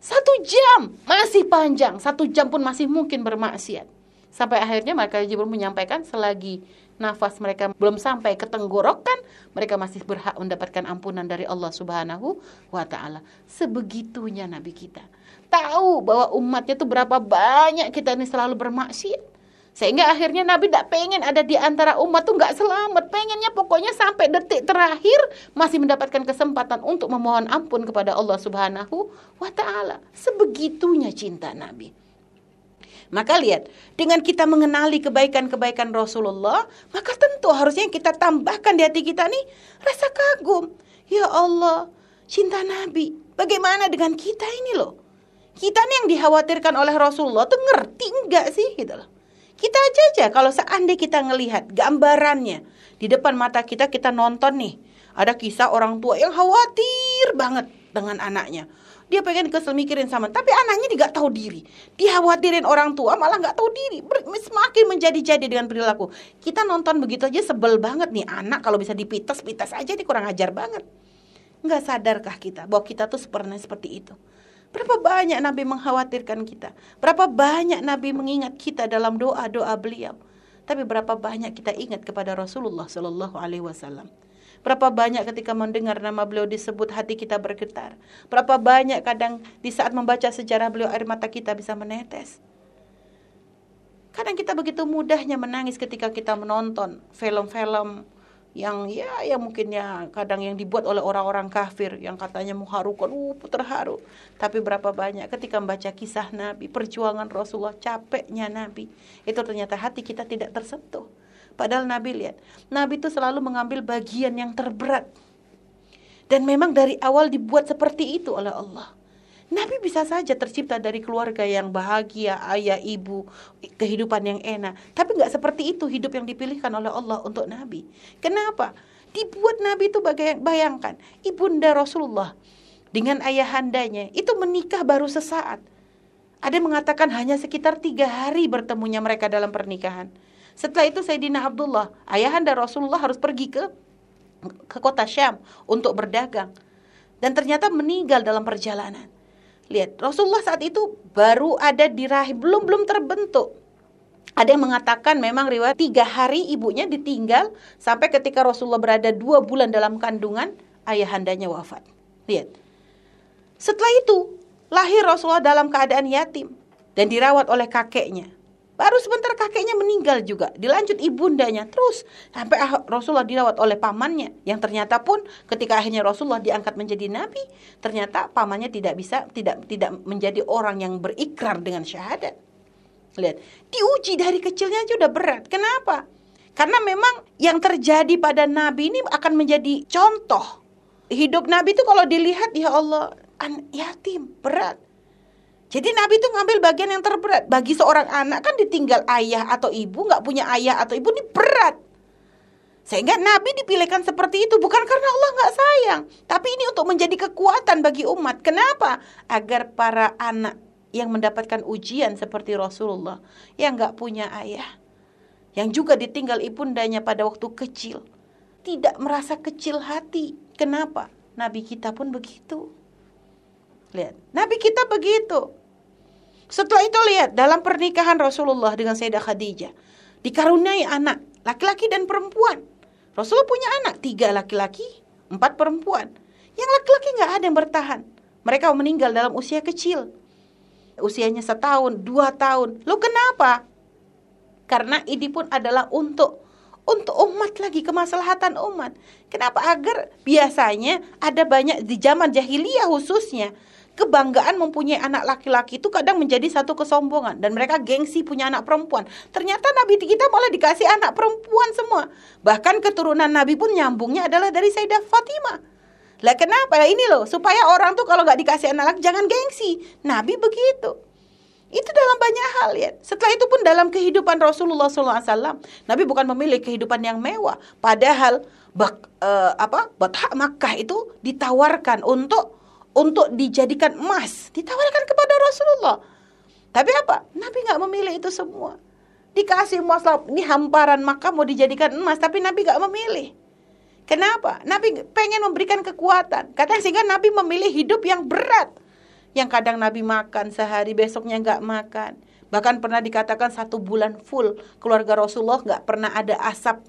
Satu jam masih panjang, satu jam pun masih mungkin bermaksiat. Sampai akhirnya mereka Jibril menyampaikan selagi nafas mereka belum sampai ke tenggorokan, mereka masih berhak mendapatkan ampunan dari Allah Subhanahu wa taala. Sebegitunya nabi kita. Tahu bahwa umatnya itu berapa banyak kita ini selalu bermaksiat. Sehingga akhirnya Nabi tidak pengen ada di antara umat tuh nggak selamat. Pengennya pokoknya sampai detik terakhir masih mendapatkan kesempatan untuk memohon ampun kepada Allah Subhanahu wa taala. Sebegitunya cinta Nabi. Maka lihat, dengan kita mengenali kebaikan-kebaikan Rasulullah, maka tentu harusnya kita tambahkan di hati kita nih rasa kagum. Ya Allah, cinta Nabi. Bagaimana dengan kita ini loh? Kita nih yang dikhawatirkan oleh Rasulullah tuh ngerti enggak sih gitu loh. Kita aja aja kalau seandainya kita ngelihat gambarannya di depan mata kita kita nonton nih ada kisah orang tua yang khawatir banget dengan anaknya. Dia pengen kesel mikirin sama, tapi anaknya tidak tahu diri. Dia khawatirin orang tua, malah nggak tahu diri. Semakin menjadi-jadi dengan perilaku. Kita nonton begitu aja sebel banget nih anak kalau bisa dipitas, pitas aja nih kurang ajar banget. Nggak sadarkah kita bahwa kita tuh pernah seperti itu? Berapa banyak Nabi mengkhawatirkan kita? Berapa banyak Nabi mengingat kita dalam doa-doa beliau? Tapi berapa banyak kita ingat kepada Rasulullah Shallallahu Alaihi Wasallam? Berapa banyak ketika mendengar nama beliau disebut hati kita bergetar? Berapa banyak kadang di saat membaca sejarah beliau air mata kita bisa menetes? Kadang kita begitu mudahnya menangis ketika kita menonton film-film yang ya yang mungkin ya kadang yang dibuat oleh orang-orang kafir yang katanya mengharukan uh terharu tapi berapa banyak ketika membaca kisah Nabi perjuangan Rasulullah capeknya Nabi itu ternyata hati kita tidak tersentuh. Padahal Nabi lihat Nabi itu selalu mengambil bagian yang terberat. Dan memang dari awal dibuat seperti itu oleh Allah Nabi bisa saja tercipta dari keluarga yang bahagia, ayah, ibu, kehidupan yang enak. Tapi nggak seperti itu hidup yang dipilihkan oleh Allah untuk Nabi. Kenapa? Dibuat Nabi itu bayangkan, ibunda Rasulullah dengan ayahandanya itu menikah baru sesaat. Ada yang mengatakan hanya sekitar tiga hari bertemunya mereka dalam pernikahan. Setelah itu Sayyidina Abdullah, ayahanda Rasulullah harus pergi ke ke kota Syam untuk berdagang. Dan ternyata meninggal dalam perjalanan. Lihat, Rasulullah saat itu baru ada di rahim, belum belum terbentuk. Ada yang mengatakan memang riwayat tiga hari ibunya ditinggal sampai ketika Rasulullah berada dua bulan dalam kandungan ayahandanya wafat. Lihat. Setelah itu lahir Rasulullah dalam keadaan yatim dan dirawat oleh kakeknya. Baru sebentar kakeknya meninggal juga. Dilanjut ibundanya terus sampai Rasulullah dirawat oleh pamannya yang ternyata pun ketika akhirnya Rasulullah diangkat menjadi nabi, ternyata pamannya tidak bisa tidak tidak menjadi orang yang berikrar dengan syahadat. Lihat, diuji dari kecilnya aja udah berat. Kenapa? Karena memang yang terjadi pada nabi ini akan menjadi contoh. Hidup nabi itu kalau dilihat ya Allah, yatim, berat jadi Nabi itu ngambil bagian yang terberat. Bagi seorang anak kan ditinggal ayah atau ibu, nggak punya ayah atau ibu ini berat. Sehingga Nabi dipilihkan seperti itu bukan karena Allah nggak sayang, tapi ini untuk menjadi kekuatan bagi umat. Kenapa? Agar para anak yang mendapatkan ujian seperti Rasulullah yang nggak punya ayah, yang juga ditinggal ibundanya pada waktu kecil, tidak merasa kecil hati. Kenapa? Nabi kita pun begitu. Lihat, Nabi kita begitu. Setelah itu lihat dalam pernikahan Rasulullah dengan Sayyidah Khadijah dikaruniai anak laki-laki dan perempuan. Rasulullah punya anak, tiga laki-laki, empat perempuan. Yang laki-laki nggak ada yang bertahan. Mereka meninggal dalam usia kecil. Usianya setahun, dua tahun. Lo kenapa? Karena ini pun adalah untuk untuk umat lagi kemaslahatan umat. Kenapa? Agar biasanya ada banyak di zaman jahiliyah khususnya kebanggaan mempunyai anak laki-laki itu kadang menjadi satu kesombongan dan mereka gengsi punya anak perempuan. Ternyata Nabi kita malah dikasih anak perempuan semua. Bahkan keturunan Nabi pun nyambungnya adalah dari Sayyidah Fatimah. Lah kenapa? Lah ini loh, supaya orang tuh kalau nggak dikasih anak laki jangan gengsi. Nabi begitu. Itu dalam banyak hal ya. Setelah itu pun dalam kehidupan Rasulullah SAW, Nabi bukan memilih kehidupan yang mewah. Padahal bak, uh, apa Bathak Makkah itu ditawarkan untuk untuk dijadikan emas ditawarkan kepada Rasulullah. Tapi apa? Nabi nggak memilih itu semua. Dikasih emas ini hamparan maka mau dijadikan emas, tapi Nabi nggak memilih. Kenapa? Nabi pengen memberikan kekuatan. Kadang sehingga Nabi memilih hidup yang berat. Yang kadang Nabi makan sehari, besoknya nggak makan. Bahkan pernah dikatakan satu bulan full keluarga Rasulullah nggak pernah ada asap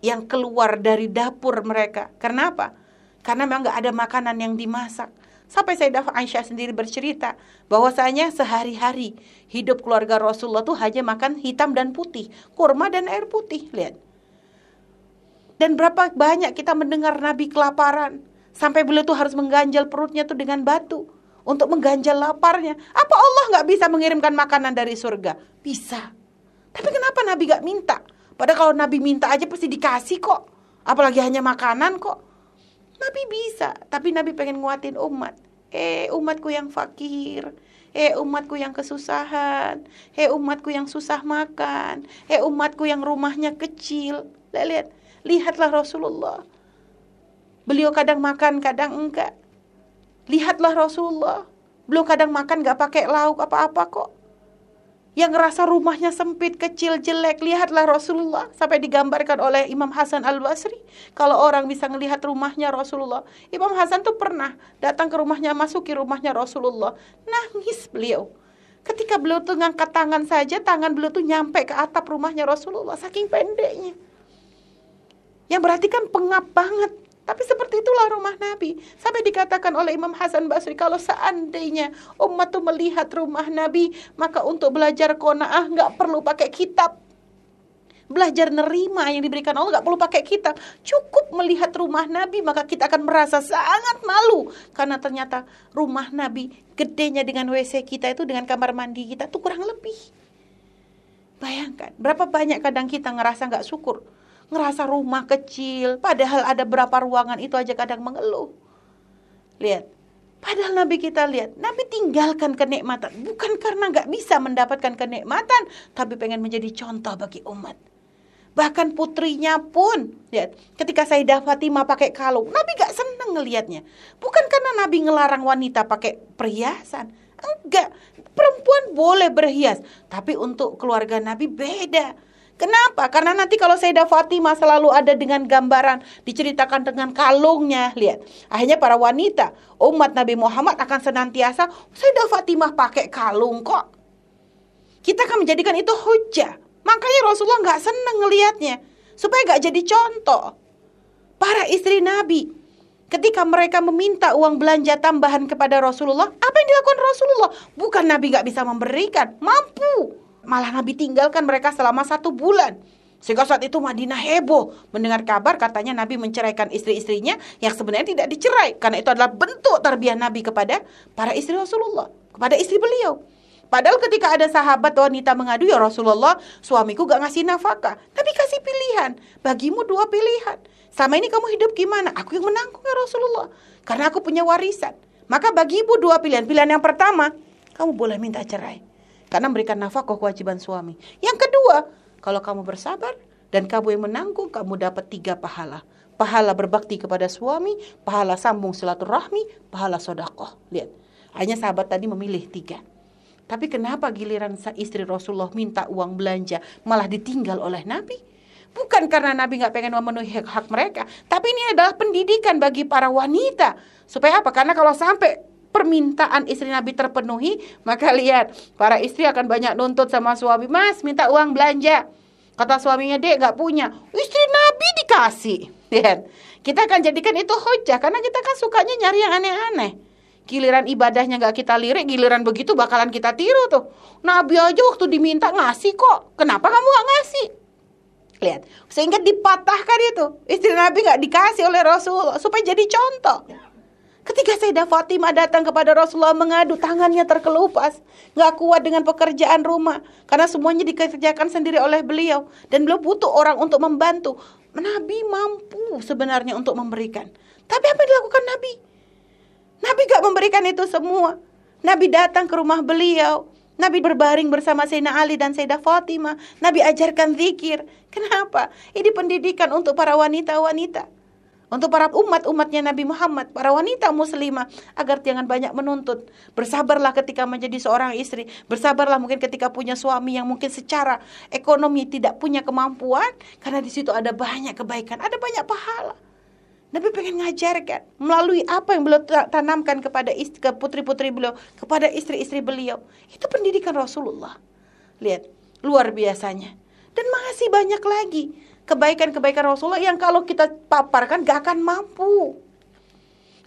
yang keluar dari dapur mereka. Kenapa? Karena memang nggak ada makanan yang dimasak. Sampai Sayyidah Aisyah sendiri bercerita bahwasanya sehari-hari hidup keluarga Rasulullah tuh hanya makan hitam dan putih, kurma dan air putih. Lihat. Dan berapa banyak kita mendengar Nabi kelaparan sampai beliau tuh harus mengganjal perutnya tuh dengan batu untuk mengganjal laparnya. Apa Allah nggak bisa mengirimkan makanan dari surga? Bisa. Tapi kenapa Nabi nggak minta? Padahal kalau Nabi minta aja pasti dikasih kok. Apalagi hanya makanan kok. Nabi bisa, tapi Nabi pengen nguatin umat. Eh umatku yang fakir, eh umatku yang kesusahan, eh umatku yang susah makan, eh umatku yang rumahnya kecil. Lihat, lihat, lihatlah Rasulullah. Beliau kadang makan, kadang enggak. Lihatlah Rasulullah. Beliau kadang makan gak pakai lauk apa-apa kok yang ngerasa rumahnya sempit, kecil, jelek. Lihatlah Rasulullah sampai digambarkan oleh Imam Hasan Al-Basri. Kalau orang bisa melihat rumahnya Rasulullah. Imam Hasan tuh pernah datang ke rumahnya, masuki rumahnya Rasulullah. Nangis beliau. Ketika beliau tuh ngangkat tangan saja, tangan beliau tuh nyampe ke atap rumahnya Rasulullah. Saking pendeknya. Yang berarti kan pengap banget. Tapi seperti itulah rumah Nabi. Sampai dikatakan oleh Imam Hasan Basri, kalau seandainya umat itu melihat rumah Nabi, maka untuk belajar kona'ah nggak perlu pakai kitab. Belajar nerima yang diberikan Allah nggak perlu pakai kitab. Cukup melihat rumah Nabi, maka kita akan merasa sangat malu. Karena ternyata rumah Nabi gedenya dengan WC kita itu, dengan kamar mandi kita itu kurang lebih. Bayangkan, berapa banyak kadang kita ngerasa nggak syukur ngerasa rumah kecil, padahal ada berapa ruangan itu aja kadang mengeluh. Lihat, padahal Nabi kita lihat, Nabi tinggalkan kenikmatan bukan karena nggak bisa mendapatkan kenikmatan, tapi pengen menjadi contoh bagi umat. Bahkan putrinya pun, lihat, ketika Sayyidah Fatimah pakai kalung, Nabi gak seneng ngelihatnya. Bukan karena Nabi ngelarang wanita pakai perhiasan, enggak. Perempuan boleh berhias, tapi untuk keluarga Nabi beda. Kenapa? Karena nanti kalau Sayyidah Fatimah selalu ada dengan gambaran diceritakan dengan kalungnya, lihat. Akhirnya para wanita umat Nabi Muhammad akan senantiasa Sayyidah Fatimah pakai kalung kok. Kita akan menjadikan itu hujah. Makanya Rasulullah nggak seneng ngelihatnya supaya nggak jadi contoh. Para istri Nabi ketika mereka meminta uang belanja tambahan kepada Rasulullah, apa yang dilakukan Rasulullah? Bukan Nabi nggak bisa memberikan, mampu malah Nabi tinggalkan mereka selama satu bulan. Sehingga saat itu Madinah heboh mendengar kabar katanya Nabi menceraikan istri-istrinya yang sebenarnya tidak dicerai. Karena itu adalah bentuk tarbiyah Nabi kepada para istri Rasulullah. Kepada istri beliau. Padahal ketika ada sahabat wanita mengadu ya Rasulullah suamiku gak ngasih nafkah. Nabi kasih pilihan. Bagimu dua pilihan. Sama ini kamu hidup gimana? Aku yang menanggung ya Rasulullah. Karena aku punya warisan. Maka bagi ibu dua pilihan. Pilihan yang pertama, kamu boleh minta cerai. Karena memberikan nafkah kewajiban suami. Yang kedua, kalau kamu bersabar, Dan kamu yang menanggung, kamu dapat tiga pahala. Pahala berbakti kepada suami, pahala sambung silaturahmi, pahala sodakoh. Lihat, hanya sahabat tadi memilih tiga. Tapi kenapa giliran istri Rasulullah minta uang belanja malah ditinggal oleh Nabi? Bukan karena Nabi nggak pengen memenuhi hak, hak mereka, tapi ini adalah pendidikan bagi para wanita. Supaya apa? Karena kalau sampai permintaan istri Nabi terpenuhi, maka lihat para istri akan banyak nuntut sama suami, Mas minta uang belanja. Kata suaminya, dek gak punya. Istri Nabi dikasih. *laughs* Lihat, kita akan jadikan itu hujah. Karena kita kan sukanya nyari yang aneh-aneh. Giliran ibadahnya gak kita lirik, giliran begitu bakalan kita tiru tuh. Nabi aja waktu diminta ngasih kok. Kenapa kamu gak ngasih? Lihat, sehingga dipatahkan itu. Istri Nabi gak dikasih oleh Rasul supaya jadi contoh. Ketika Sayyidah Fatimah datang kepada Rasulullah mengadu, tangannya terkelupas. Nggak kuat dengan pekerjaan rumah. Karena semuanya dikerjakan sendiri oleh beliau. Dan beliau butuh orang untuk membantu. Nabi mampu sebenarnya untuk memberikan. Tapi apa yang dilakukan Nabi? Nabi gak memberikan itu semua. Nabi datang ke rumah beliau. Nabi berbaring bersama Sayyidina Ali dan Sayyidah Fatimah. Nabi ajarkan zikir. Kenapa? Ini pendidikan untuk para wanita-wanita. Untuk para umat-umatnya Nabi Muhammad, para wanita muslimah agar jangan banyak menuntut. Bersabarlah ketika menjadi seorang istri. Bersabarlah mungkin ketika punya suami yang mungkin secara ekonomi tidak punya kemampuan karena di situ ada banyak kebaikan, ada banyak pahala. Nabi pengen ngajarkan melalui apa yang beliau tanamkan kepada istri, ke putri-putri beliau, kepada istri-istri beliau. Itu pendidikan Rasulullah. Lihat, luar biasanya. Dan masih banyak lagi kebaikan-kebaikan Rasulullah yang kalau kita paparkan gak akan mampu.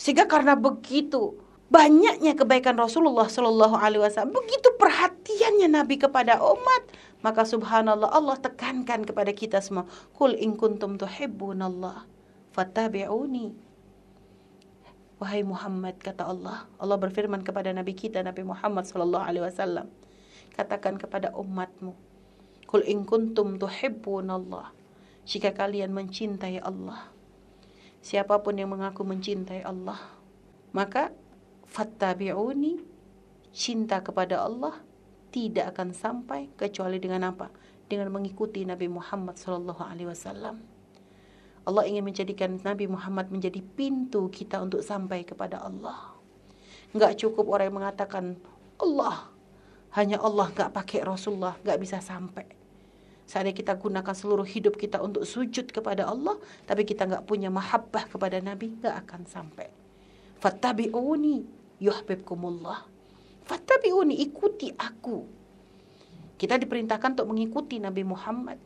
Sehingga karena begitu banyaknya kebaikan Rasulullah Shallallahu Alaihi Wasallam, begitu perhatiannya Nabi kepada umat, maka Subhanallah Allah tekankan kepada kita semua, Kul in kuntum tuhibbunallah, fattabi'uni. Wahai Muhammad kata Allah, Allah berfirman kepada Nabi kita Nabi Muhammad Shallallahu Alaihi Wasallam, katakan kepada umatmu, Kul in kuntum tuhibbunallah, jika kalian mencintai Allah. Siapa pun yang mengaku mencintai Allah, maka fattabi'uni cinta kepada Allah tidak akan sampai kecuali dengan apa? Dengan mengikuti Nabi Muhammad sallallahu alaihi wasallam. Allah ingin menjadikan Nabi Muhammad menjadi pintu kita untuk sampai kepada Allah. Enggak cukup orang yang mengatakan Allah, hanya Allah enggak pakai Rasulullah, enggak bisa sampai. Seandainya kita gunakan seluruh hidup kita untuk sujud kepada Allah, tapi kita nggak punya mahabbah kepada Nabi, nggak akan sampai. Fattabi'uni yuhibbukumullah. Fattabi'uni, ikuti aku. Kita diperintahkan untuk mengikuti Nabi Muhammad.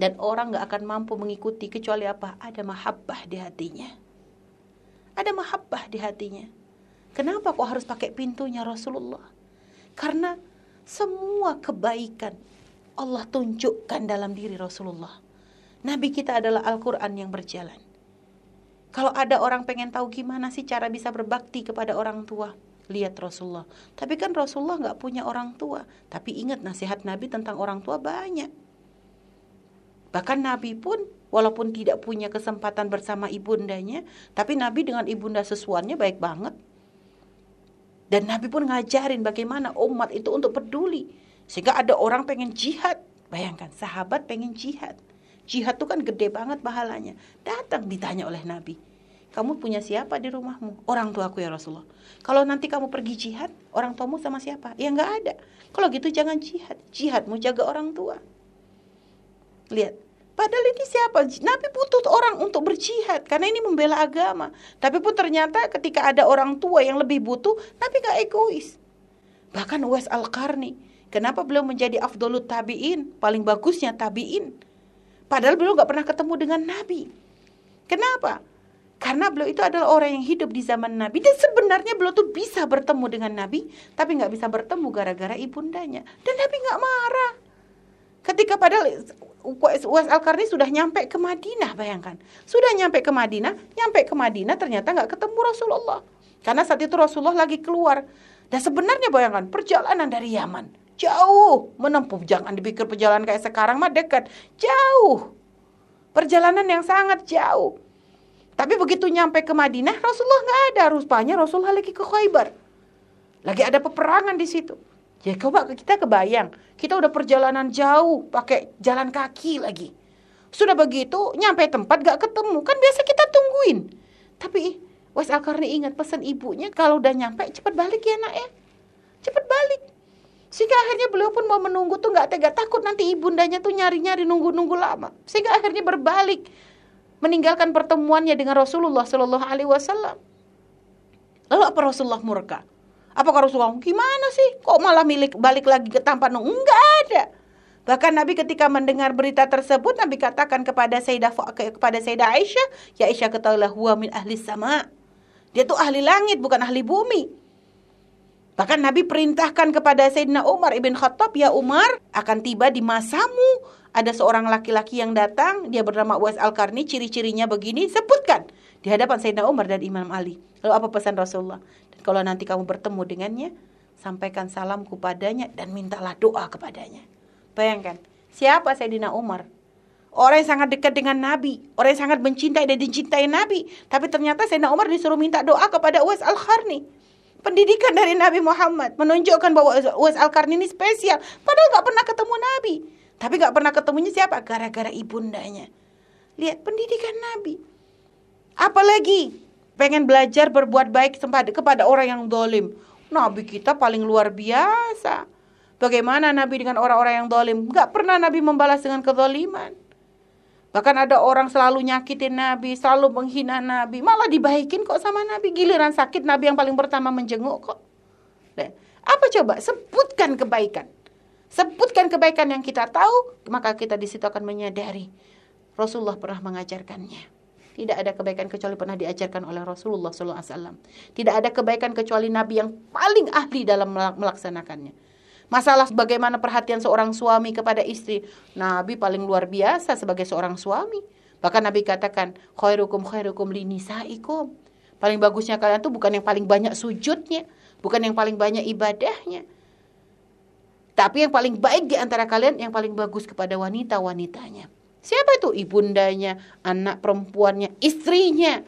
Dan orang nggak akan mampu mengikuti kecuali apa? Ada mahabbah di hatinya. Ada mahabbah di hatinya. Kenapa kok harus pakai pintunya Rasulullah? Karena semua kebaikan Allah tunjukkan dalam diri Rasulullah. Nabi kita adalah Al-Quran yang berjalan. Kalau ada orang pengen tahu gimana sih cara bisa berbakti kepada orang tua, lihat Rasulullah. Tapi kan Rasulullah nggak punya orang tua. Tapi ingat nasihat Nabi tentang orang tua banyak. Bahkan Nabi pun walaupun tidak punya kesempatan bersama ibundanya, tapi Nabi dengan ibunda sesuannya baik banget. Dan Nabi pun ngajarin bagaimana umat itu untuk peduli sehingga ada orang pengen jihad. Bayangkan, sahabat pengen jihad. Jihad itu kan gede banget pahalanya. Datang ditanya oleh Nabi. Kamu punya siapa di rumahmu? Orang tua aku ya Rasulullah. Kalau nanti kamu pergi jihad, orang tuamu sama siapa? Ya nggak ada. Kalau gitu jangan jihad. Jihadmu jaga orang tua. Lihat, Padahal ini siapa? Nabi butuh orang untuk berjihad karena ini membela agama. Tapi pun ternyata ketika ada orang tua yang lebih butuh, Nabi gak egois. Bahkan Uwais Al-Qarni Kenapa beliau menjadi afdolut tabi'in? Paling bagusnya tabi'in. Padahal beliau gak pernah ketemu dengan Nabi. Kenapa? Karena beliau itu adalah orang yang hidup di zaman Nabi. Dan sebenarnya beliau tuh bisa bertemu dengan Nabi. Tapi gak bisa bertemu gara-gara ibundanya. Dan Nabi gak marah. Ketika padahal Uwais Al-Karni sudah nyampe ke Madinah, bayangkan. Sudah nyampe ke Madinah, nyampe ke Madinah ternyata gak ketemu Rasulullah. Karena saat itu Rasulullah lagi keluar. Dan sebenarnya bayangkan, perjalanan dari Yaman Jauh menempuh. Jangan dipikir perjalanan kayak sekarang mah dekat. Jauh. Perjalanan yang sangat jauh. Tapi begitu nyampe ke Madinah, Rasulullah nggak ada. Rupanya Rasulullah lagi ke Khaybar. Lagi ada peperangan di situ. Ya coba kita kebayang, kita udah perjalanan jauh pakai jalan kaki lagi. Sudah begitu, nyampe tempat gak ketemu. Kan biasa kita tungguin. Tapi Wes Al-Karni ingat pesan ibunya, kalau udah nyampe cepat balik ya nak ya. Cepat balik. Sehingga akhirnya beliau pun mau menunggu tuh gak tega takut nanti ibundanya tuh nyari-nyari nunggu-nunggu lama. Sehingga akhirnya berbalik meninggalkan pertemuannya dengan Rasulullah Shallallahu Alaihi Wasallam. Lalu apa Rasulullah murka? Apakah Rasulullah gimana sih? Kok malah milik balik lagi ke tampan? Enggak ada. Bahkan Nabi ketika mendengar berita tersebut Nabi katakan kepada Sayyidah kepada Sayyidah Aisyah, "Ya Aisyah ketahuilah huwa min ahli sama." Dia tuh ahli langit bukan ahli bumi. Bahkan Nabi perintahkan kepada Sayyidina Umar ibn Khattab, "Ya Umar, akan tiba di masamu ada seorang laki-laki yang datang, dia bernama Uwais Al-Karni, ciri-cirinya begini, sebutkan di hadapan Sayyidina Umar dan Imam Ali. Lalu apa pesan Rasulullah? Dan kalau nanti kamu bertemu dengannya, sampaikan salamku padanya dan mintalah doa kepadanya. Bayangkan, siapa Sayyidina Umar? Orang yang sangat dekat dengan Nabi, orang yang sangat mencintai dan dicintai Nabi. Tapi ternyata Sayyidina Umar disuruh minta doa kepada Uwais Al-Kharni. Pendidikan dari Nabi Muhammad menunjukkan bahwa Uwais Al-Karni ini spesial. Padahal gak pernah ketemu Nabi. Tapi gak pernah ketemunya siapa? Gara-gara ibundanya. Lihat pendidikan Nabi. Apalagi pengen belajar berbuat baik kepada orang yang dolim. Nabi kita paling luar biasa. Bagaimana Nabi dengan orang-orang yang dolim? Gak pernah Nabi membalas dengan kezaliman. Bahkan ada orang selalu nyakitin Nabi, selalu menghina Nabi. Malah dibaikin kok sama Nabi. Giliran sakit Nabi yang paling pertama menjenguk kok. Apa coba? Sebutkan kebaikan. Sebutkan kebaikan yang kita tahu, maka kita di situ akan menyadari Rasulullah pernah mengajarkannya. Tidak ada kebaikan kecuali pernah diajarkan oleh Rasulullah SAW. Tidak ada kebaikan kecuali Nabi yang paling ahli dalam melaksanakannya. Masalah bagaimana perhatian seorang suami kepada istri. Nabi paling luar biasa sebagai seorang suami. Bahkan Nabi katakan, khairukum khairukum linisaikum. Paling bagusnya kalian tuh bukan yang paling banyak sujudnya, bukan yang paling banyak ibadahnya. Tapi yang paling baik di antara kalian yang paling bagus kepada wanita-wanitanya. Siapa itu? Ibundanya, anak perempuannya, istrinya.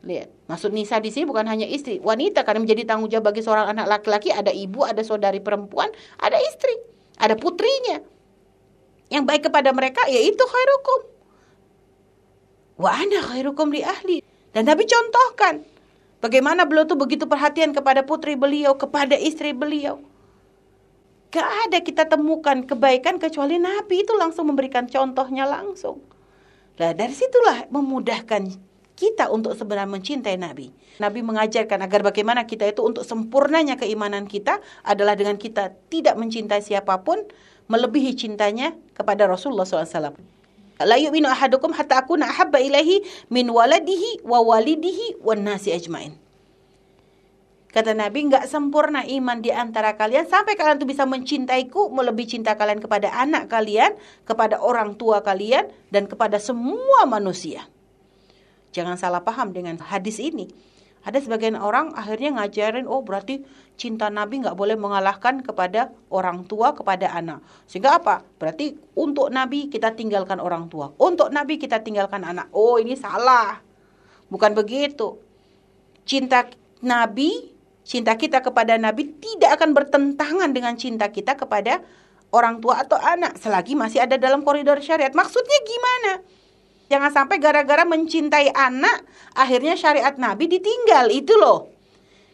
Lihat, maksud Nisa di sini bukan hanya istri, wanita karena menjadi tanggung jawab bagi seorang anak laki-laki ada ibu, ada saudari perempuan, ada istri, ada putrinya. Yang baik kepada mereka yaitu khairukum. Wa ana khairukum li ahli. Dan Nabi contohkan bagaimana beliau tuh begitu perhatian kepada putri beliau, kepada istri beliau. Gak ada kita temukan kebaikan kecuali Nabi itu langsung memberikan contohnya langsung. Nah dari situlah memudahkan kita untuk sebenarnya mencintai Nabi. Nabi mengajarkan agar bagaimana kita itu untuk sempurnanya keimanan kita adalah dengan kita tidak mencintai siapa pun melebihi cintanya kepada Rasulullah SAW. La yu'minu ahadukum hatta akuna ahabba ilahi min waladihi wa walidihi wan nasi ajmain. Kata Nabi, nggak sempurna iman di antara kalian sampai kalian tuh bisa mencintaiku, melebihi cinta kalian kepada anak kalian, kepada orang tua kalian, dan kepada semua manusia. Jangan salah paham dengan hadis ini. Ada sebagian orang akhirnya ngajarin, oh berarti cinta Nabi nggak boleh mengalahkan kepada orang tua, kepada anak. Sehingga apa? Berarti untuk Nabi kita tinggalkan orang tua. Untuk Nabi kita tinggalkan anak. Oh ini salah. Bukan begitu. Cinta Nabi, cinta kita kepada Nabi tidak akan bertentangan dengan cinta kita kepada orang tua atau anak. Selagi masih ada dalam koridor syariat. Maksudnya gimana? Jangan sampai gara-gara mencintai anak, akhirnya syariat Nabi ditinggal. Itu loh.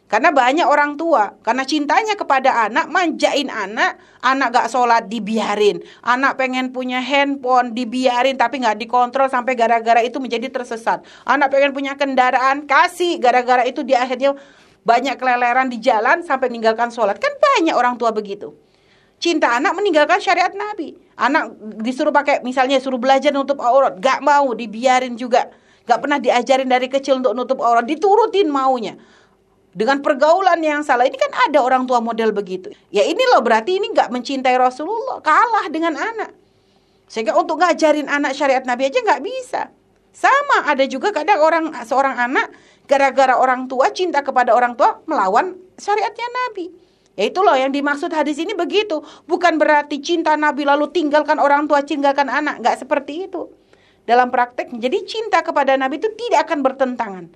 Karena banyak orang tua, karena cintanya kepada anak, manjain anak, anak gak sholat dibiarin. Anak pengen punya handphone dibiarin tapi gak dikontrol sampai gara-gara itu menjadi tersesat. Anak pengen punya kendaraan, kasih gara-gara itu di akhirnya banyak keleleran di jalan sampai meninggalkan sholat. Kan banyak orang tua begitu cinta anak meninggalkan syariat Nabi. Anak disuruh pakai misalnya suruh belajar nutup aurat, gak mau dibiarin juga. Gak pernah diajarin dari kecil untuk nutup aurat, diturutin maunya. Dengan pergaulan yang salah ini kan ada orang tua model begitu. Ya ini loh berarti ini gak mencintai Rasulullah, kalah dengan anak. Sehingga untuk ngajarin anak syariat Nabi aja gak bisa. Sama ada juga kadang orang seorang anak gara-gara orang tua cinta kepada orang tua melawan syariatnya Nabi. Ya itu loh yang dimaksud hadis ini begitu. Bukan berarti cinta Nabi lalu tinggalkan orang tua, tinggalkan anak. Nggak seperti itu. Dalam praktek, jadi cinta kepada Nabi itu tidak akan bertentangan.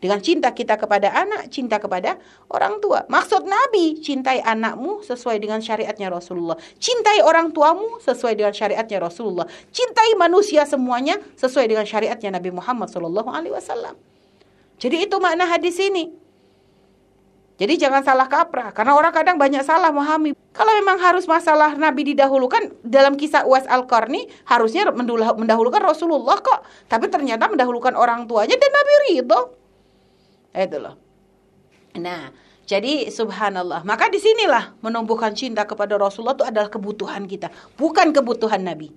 Dengan cinta kita kepada anak, cinta kepada orang tua. Maksud Nabi, cintai anakmu sesuai dengan syariatnya Rasulullah. Cintai orang tuamu sesuai dengan syariatnya Rasulullah. Cintai manusia semuanya sesuai dengan syariatnya Nabi Muhammad SAW. Jadi itu makna hadis ini. Jadi jangan salah kaprah, karena orang kadang banyak salah memahami. Kalau memang harus masalah Nabi didahulukan, dalam kisah Uwais Al-Qarni harusnya mendahulukan Rasulullah kok. Tapi ternyata mendahulukan orang tuanya dan Nabi ridho. Itu loh. Nah, jadi subhanallah. Maka di sinilah menumbuhkan cinta kepada Rasulullah itu adalah kebutuhan kita, bukan kebutuhan Nabi.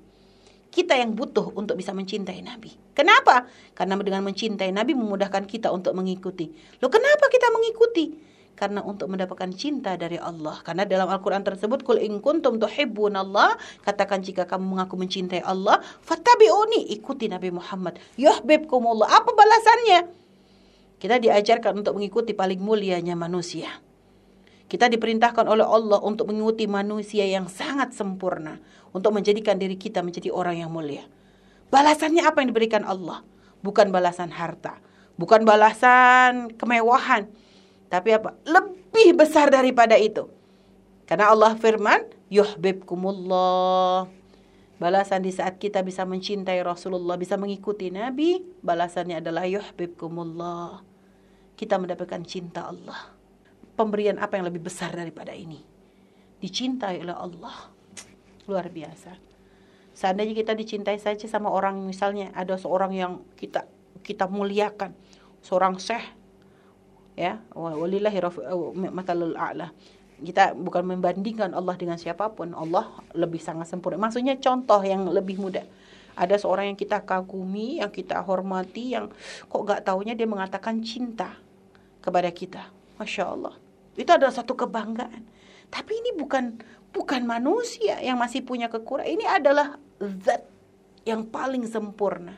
Kita yang butuh untuk bisa mencintai Nabi. Kenapa? Karena dengan mencintai Nabi memudahkan kita untuk mengikuti. Loh kenapa kita mengikuti? Karena untuk mendapatkan cinta dari Allah. Karena dalam Al-Quran tersebut, Kul in kuntum Allah. Katakan jika kamu mengaku mencintai Allah. Fattabi'uni. Ikuti Nabi Muhammad. Yuhbibkumullah. Apa balasannya? Kita diajarkan untuk mengikuti paling mulianya manusia. Kita diperintahkan oleh Allah untuk mengikuti manusia yang sangat sempurna. Untuk menjadikan diri kita menjadi orang yang mulia. Balasannya apa yang diberikan Allah? Bukan balasan harta. Bukan balasan kemewahan. Tapi apa? Lebih besar daripada itu. Karena Allah firman, Yuhbibkumullah. Balasan di saat kita bisa mencintai Rasulullah, bisa mengikuti Nabi, balasannya adalah yuhibbukumullah kita mendapatkan cinta Allah. Pemberian apa yang lebih besar daripada ini? Dicintai oleh Allah. Luar biasa. Seandainya kita dicintai saja sama orang misalnya ada seorang yang kita kita muliakan, seorang syekh ya, walillahi matalul a'la. Kita bukan membandingkan Allah dengan siapa pun. Allah lebih sangat sempurna. Maksudnya contoh yang lebih mudah ada seorang yang kita kagumi, yang kita hormati, yang kok gak taunya dia mengatakan cinta kepada kita. Masya Allah. Itu adalah satu kebanggaan. Tapi ini bukan bukan manusia yang masih punya kekurangan. Ini adalah zat yang paling sempurna.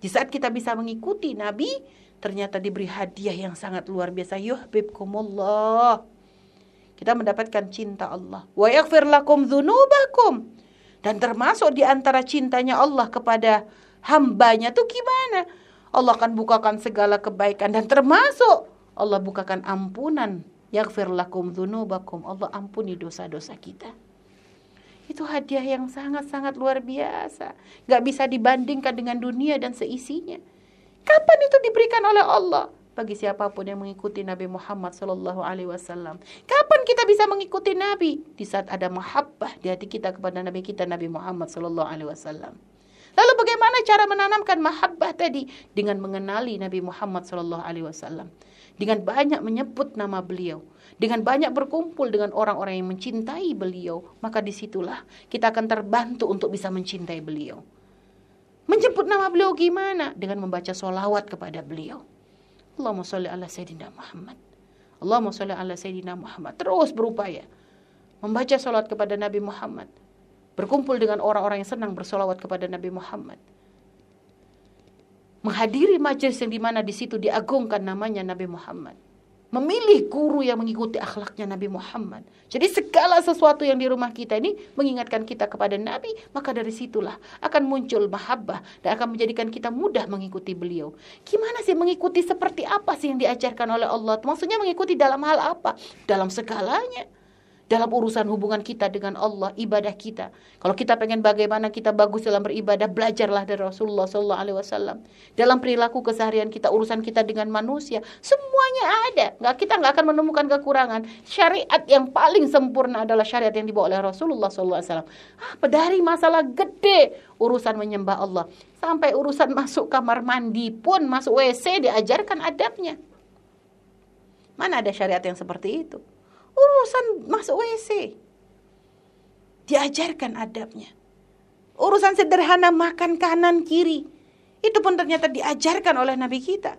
Di saat kita bisa mengikuti Nabi, ternyata diberi hadiah yang sangat luar biasa. Yuhbibkumullah. Kita mendapatkan cinta Allah. Wa yaghfir lakum dzunubakum. Dan termasuk di antara cintanya Allah kepada hambanya tuh gimana? Allah akan bukakan segala kebaikan dan termasuk Allah bukakan ampunan. Yaghfir lakum dzunubakum. Allah ampuni dosa-dosa kita. Itu hadiah yang sangat-sangat luar biasa. Gak bisa dibandingkan dengan dunia dan seisinya. Kapan itu diberikan oleh Allah? bagi siapa pun yang mengikuti Nabi Muhammad Sallallahu Alaihi Wasallam. Kapan kita bisa mengikuti Nabi? Di saat ada mahabbah di hati kita kepada Nabi kita Nabi Muhammad Sallallahu Alaihi Wasallam. Lalu bagaimana cara menanamkan mahabbah tadi? Dengan mengenali Nabi Muhammad Sallallahu Alaihi Wasallam. Dengan banyak menyebut nama beliau. Dengan banyak berkumpul dengan orang-orang yang mencintai beliau. Maka di situlah kita akan terbantu untuk bisa mencintai beliau. Menyebut nama beliau gimana? Dengan membaca solawat kepada beliau. Allahumma salli ala Sayyidina Muhammad. Allahumma salli ala Sayyidina Muhammad. Terus berupaya membaca salat kepada Nabi Muhammad. Berkumpul dengan orang-orang yang senang bersolawat kepada Nabi Muhammad. Menghadiri majelis yang di mana di situ diagungkan namanya Nabi Muhammad memilih guru yang mengikuti akhlaknya Nabi Muhammad. Jadi segala sesuatu yang di rumah kita ini mengingatkan kita kepada Nabi, maka dari situlah akan muncul mahabbah dan akan menjadikan kita mudah mengikuti beliau. Gimana sih mengikuti seperti apa sih yang diajarkan oleh Allah? Maksudnya mengikuti dalam hal apa? Dalam segalanya dalam urusan hubungan kita dengan Allah, ibadah kita. Kalau kita pengen bagaimana kita bagus dalam beribadah, belajarlah dari Rasulullah Sallallahu Alaihi Wasallam. Dalam perilaku keseharian kita, urusan kita dengan manusia, semuanya ada. Nggak kita nggak akan menemukan kekurangan. Syariat yang paling sempurna adalah syariat yang dibawa oleh Rasulullah Sallallahu Alaihi Wasallam. Apa dari masalah gede urusan menyembah Allah sampai urusan masuk kamar mandi pun masuk WC diajarkan adabnya. Mana ada syariat yang seperti itu? Urusan masuk WC. Diajarkan adabnya. Urusan sederhana makan kanan kiri. Itu pun ternyata diajarkan oleh Nabi kita.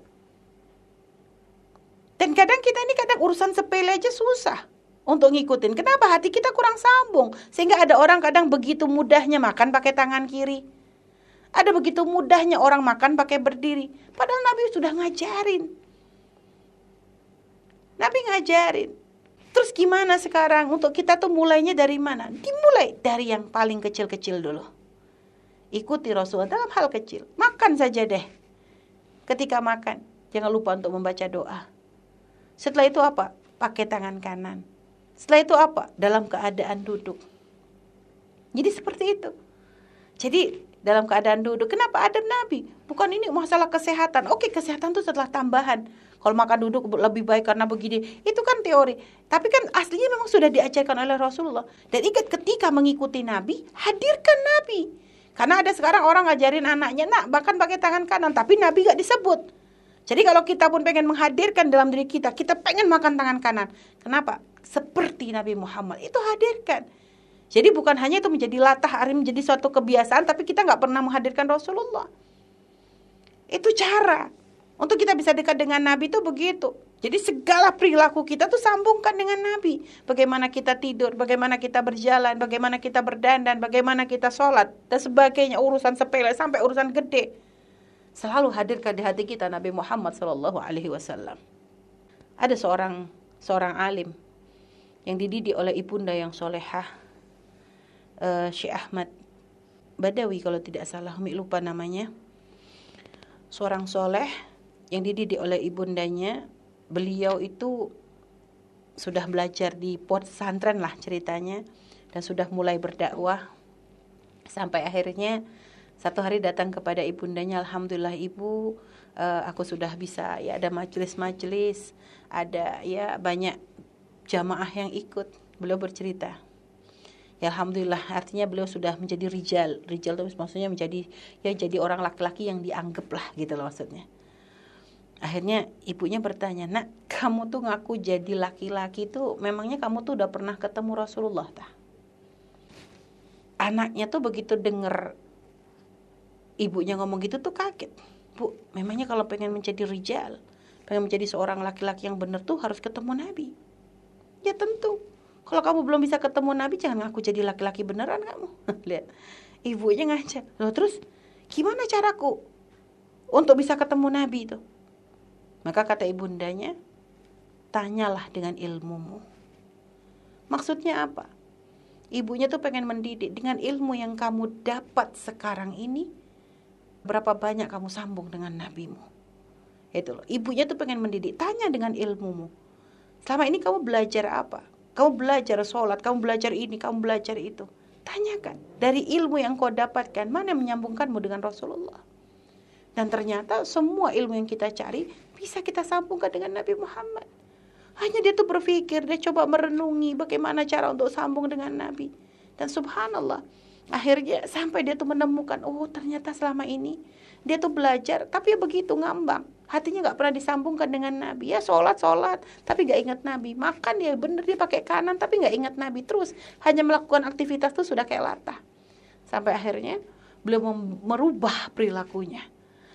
Dan kadang kita ini kadang urusan sepele aja susah untuk ngikutin. Kenapa hati kita kurang sambung? Sehingga ada orang kadang begitu mudahnya makan pakai tangan kiri. Ada begitu mudahnya orang makan pakai berdiri. Padahal Nabi sudah ngajarin. Nabi ngajarin. Terus gimana sekarang? Untuk kita tuh mulainya dari mana? Dimulai dari yang paling kecil-kecil dulu. Ikuti Rasulullah dalam hal kecil. Makan saja deh. Ketika makan. Jangan lupa untuk membaca doa. Setelah itu apa? Pakai tangan kanan. Setelah itu apa? Dalam keadaan duduk. Jadi seperti itu. Jadi dalam keadaan duduk. Kenapa adab Nabi? Bukan ini masalah kesehatan. Oke, kesehatan itu setelah tambahan. Kalau makan duduk lebih baik karena begini. Itu kan teori. Tapi kan aslinya memang sudah diajarkan oleh Rasulullah. Dan ingat ketika mengikuti Nabi, hadirkan Nabi. Karena ada sekarang orang ngajarin anaknya, nak bahkan pakai tangan kanan. Tapi Nabi gak disebut. Jadi kalau kita pun pengen menghadirkan dalam diri kita, kita pengen makan tangan kanan. Kenapa? Seperti Nabi Muhammad. Itu hadirkan. Jadi bukan hanya itu menjadi latah, hari menjadi suatu kebiasaan, tapi kita nggak pernah menghadirkan Rasulullah. Itu cara untuk kita bisa dekat dengan Nabi itu begitu. Jadi segala perilaku kita tuh sambungkan dengan Nabi. Bagaimana kita tidur, bagaimana kita berjalan, bagaimana kita berdandan, bagaimana kita sholat, dan sebagainya. Urusan sepele sampai urusan gede. Selalu hadirkan di hati kita Nabi Muhammad Wasallam. Ada seorang seorang alim yang dididik oleh ibunda yang solehah uh, Syekh Ahmad Badawi kalau tidak salah, Umi lupa namanya. Seorang soleh yang dididik oleh ibundanya, beliau itu sudah belajar di pot santren lah ceritanya dan sudah mulai berdakwah. Sampai akhirnya satu hari datang kepada ibundanya alhamdulillah ibu uh, aku sudah bisa ya ada majelis-majelis ada ya banyak jamaah yang ikut. Beliau bercerita ya alhamdulillah. Artinya beliau sudah menjadi rijal rijal itu maksudnya menjadi ya jadi orang laki-laki yang dianggap lah gitu loh maksudnya akhirnya ibunya bertanya nak kamu tuh ngaku jadi laki-laki tuh memangnya kamu tuh udah pernah ketemu Rasulullah tak anaknya tuh begitu denger ibunya ngomong gitu tuh kaget bu memangnya kalau pengen menjadi rijal pengen menjadi seorang laki-laki yang benar tuh harus ketemu Nabi ya tentu kalau kamu belum bisa ketemu Nabi, jangan ngaku jadi laki-laki beneran kamu. *laughs* Lihat, ibunya ngajak. Loh terus, gimana caraku untuk bisa ketemu Nabi itu? Maka kata ibundanya, tanyalah dengan ilmumu. Maksudnya apa? Ibunya tuh pengen mendidik dengan ilmu yang kamu dapat sekarang ini. Berapa banyak kamu sambung dengan nabimu? Itu loh. Ibunya tuh pengen mendidik. Tanya dengan ilmumu. Selama ini kamu belajar apa? Kamu belajar sholat, kamu belajar ini, kamu belajar itu. Tanyakan dari ilmu yang kau dapatkan mana yang menyambungkanmu dengan Rasulullah. Dan ternyata semua ilmu yang kita cari bisa kita sambungkan dengan Nabi Muhammad. Hanya dia tuh berpikir, dia coba merenungi bagaimana cara untuk sambung dengan Nabi. Dan subhanallah, akhirnya sampai dia tuh menemukan, oh ternyata selama ini dia tuh belajar, tapi ya begitu ngambang. Hatinya nggak pernah disambungkan dengan Nabi. Ya sholat sholat tapi nggak ingat Nabi. Makan ya bener dia pakai kanan tapi nggak ingat Nabi terus. Hanya melakukan aktivitas tuh sudah kayak latah. Sampai akhirnya beliau merubah perilakunya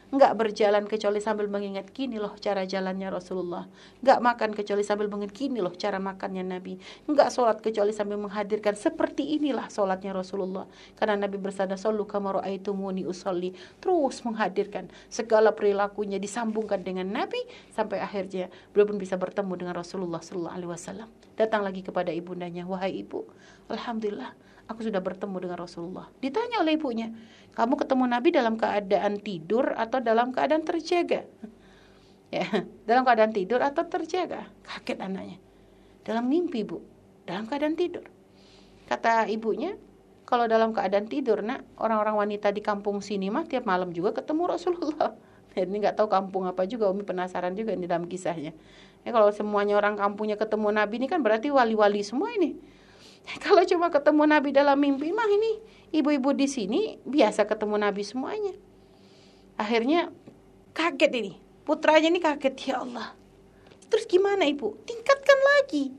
Nggak berjalan kecuali sambil mengingat kini loh cara jalannya Rasulullah. Nggak makan kecuali sambil mengingat kini loh cara makannya Nabi. Nggak sholat kecuali sambil menghadirkan seperti inilah sholatnya Rasulullah. Karena Nabi bersabda, Sallu kamaru aitumuni usolli. Terus menghadirkan segala perilakunya disambungkan dengan Nabi sampai akhirnya beliau pun bisa bertemu dengan Rasulullah Sallallahu Alaihi Wasallam. Datang lagi kepada ibundanya, wahai ibu, Alhamdulillah aku sudah bertemu dengan Rasulullah. Ditanya oleh ibunya, kamu ketemu Nabi dalam keadaan tidur atau dalam keadaan terjaga? *laughs* Ya, dalam keadaan tidur atau terjaga? Kaget anaknya. Dalam mimpi, Bu. Dalam keadaan tidur. Kata ibunya, kalau dalam keadaan tidur, nak, orang-orang wanita di kampung sini mah tiap malam juga ketemu Rasulullah. *laughs* Ini nggak tahu kampung apa juga, Umi penasaran juga di dalam kisahnya. Ya, kalau semuanya orang kampungnya ketemu Nabi ini kan berarti wali-wali semua ini. *laughs* Kalau cuma ketemu Nabi dalam mimpi mah ini ibu-ibu di sini biasa ketemu Nabi semuanya. Akhirnya kaget ini. Putranya ini kaget ya Allah. Terus gimana ibu? Tingkatkan lagi.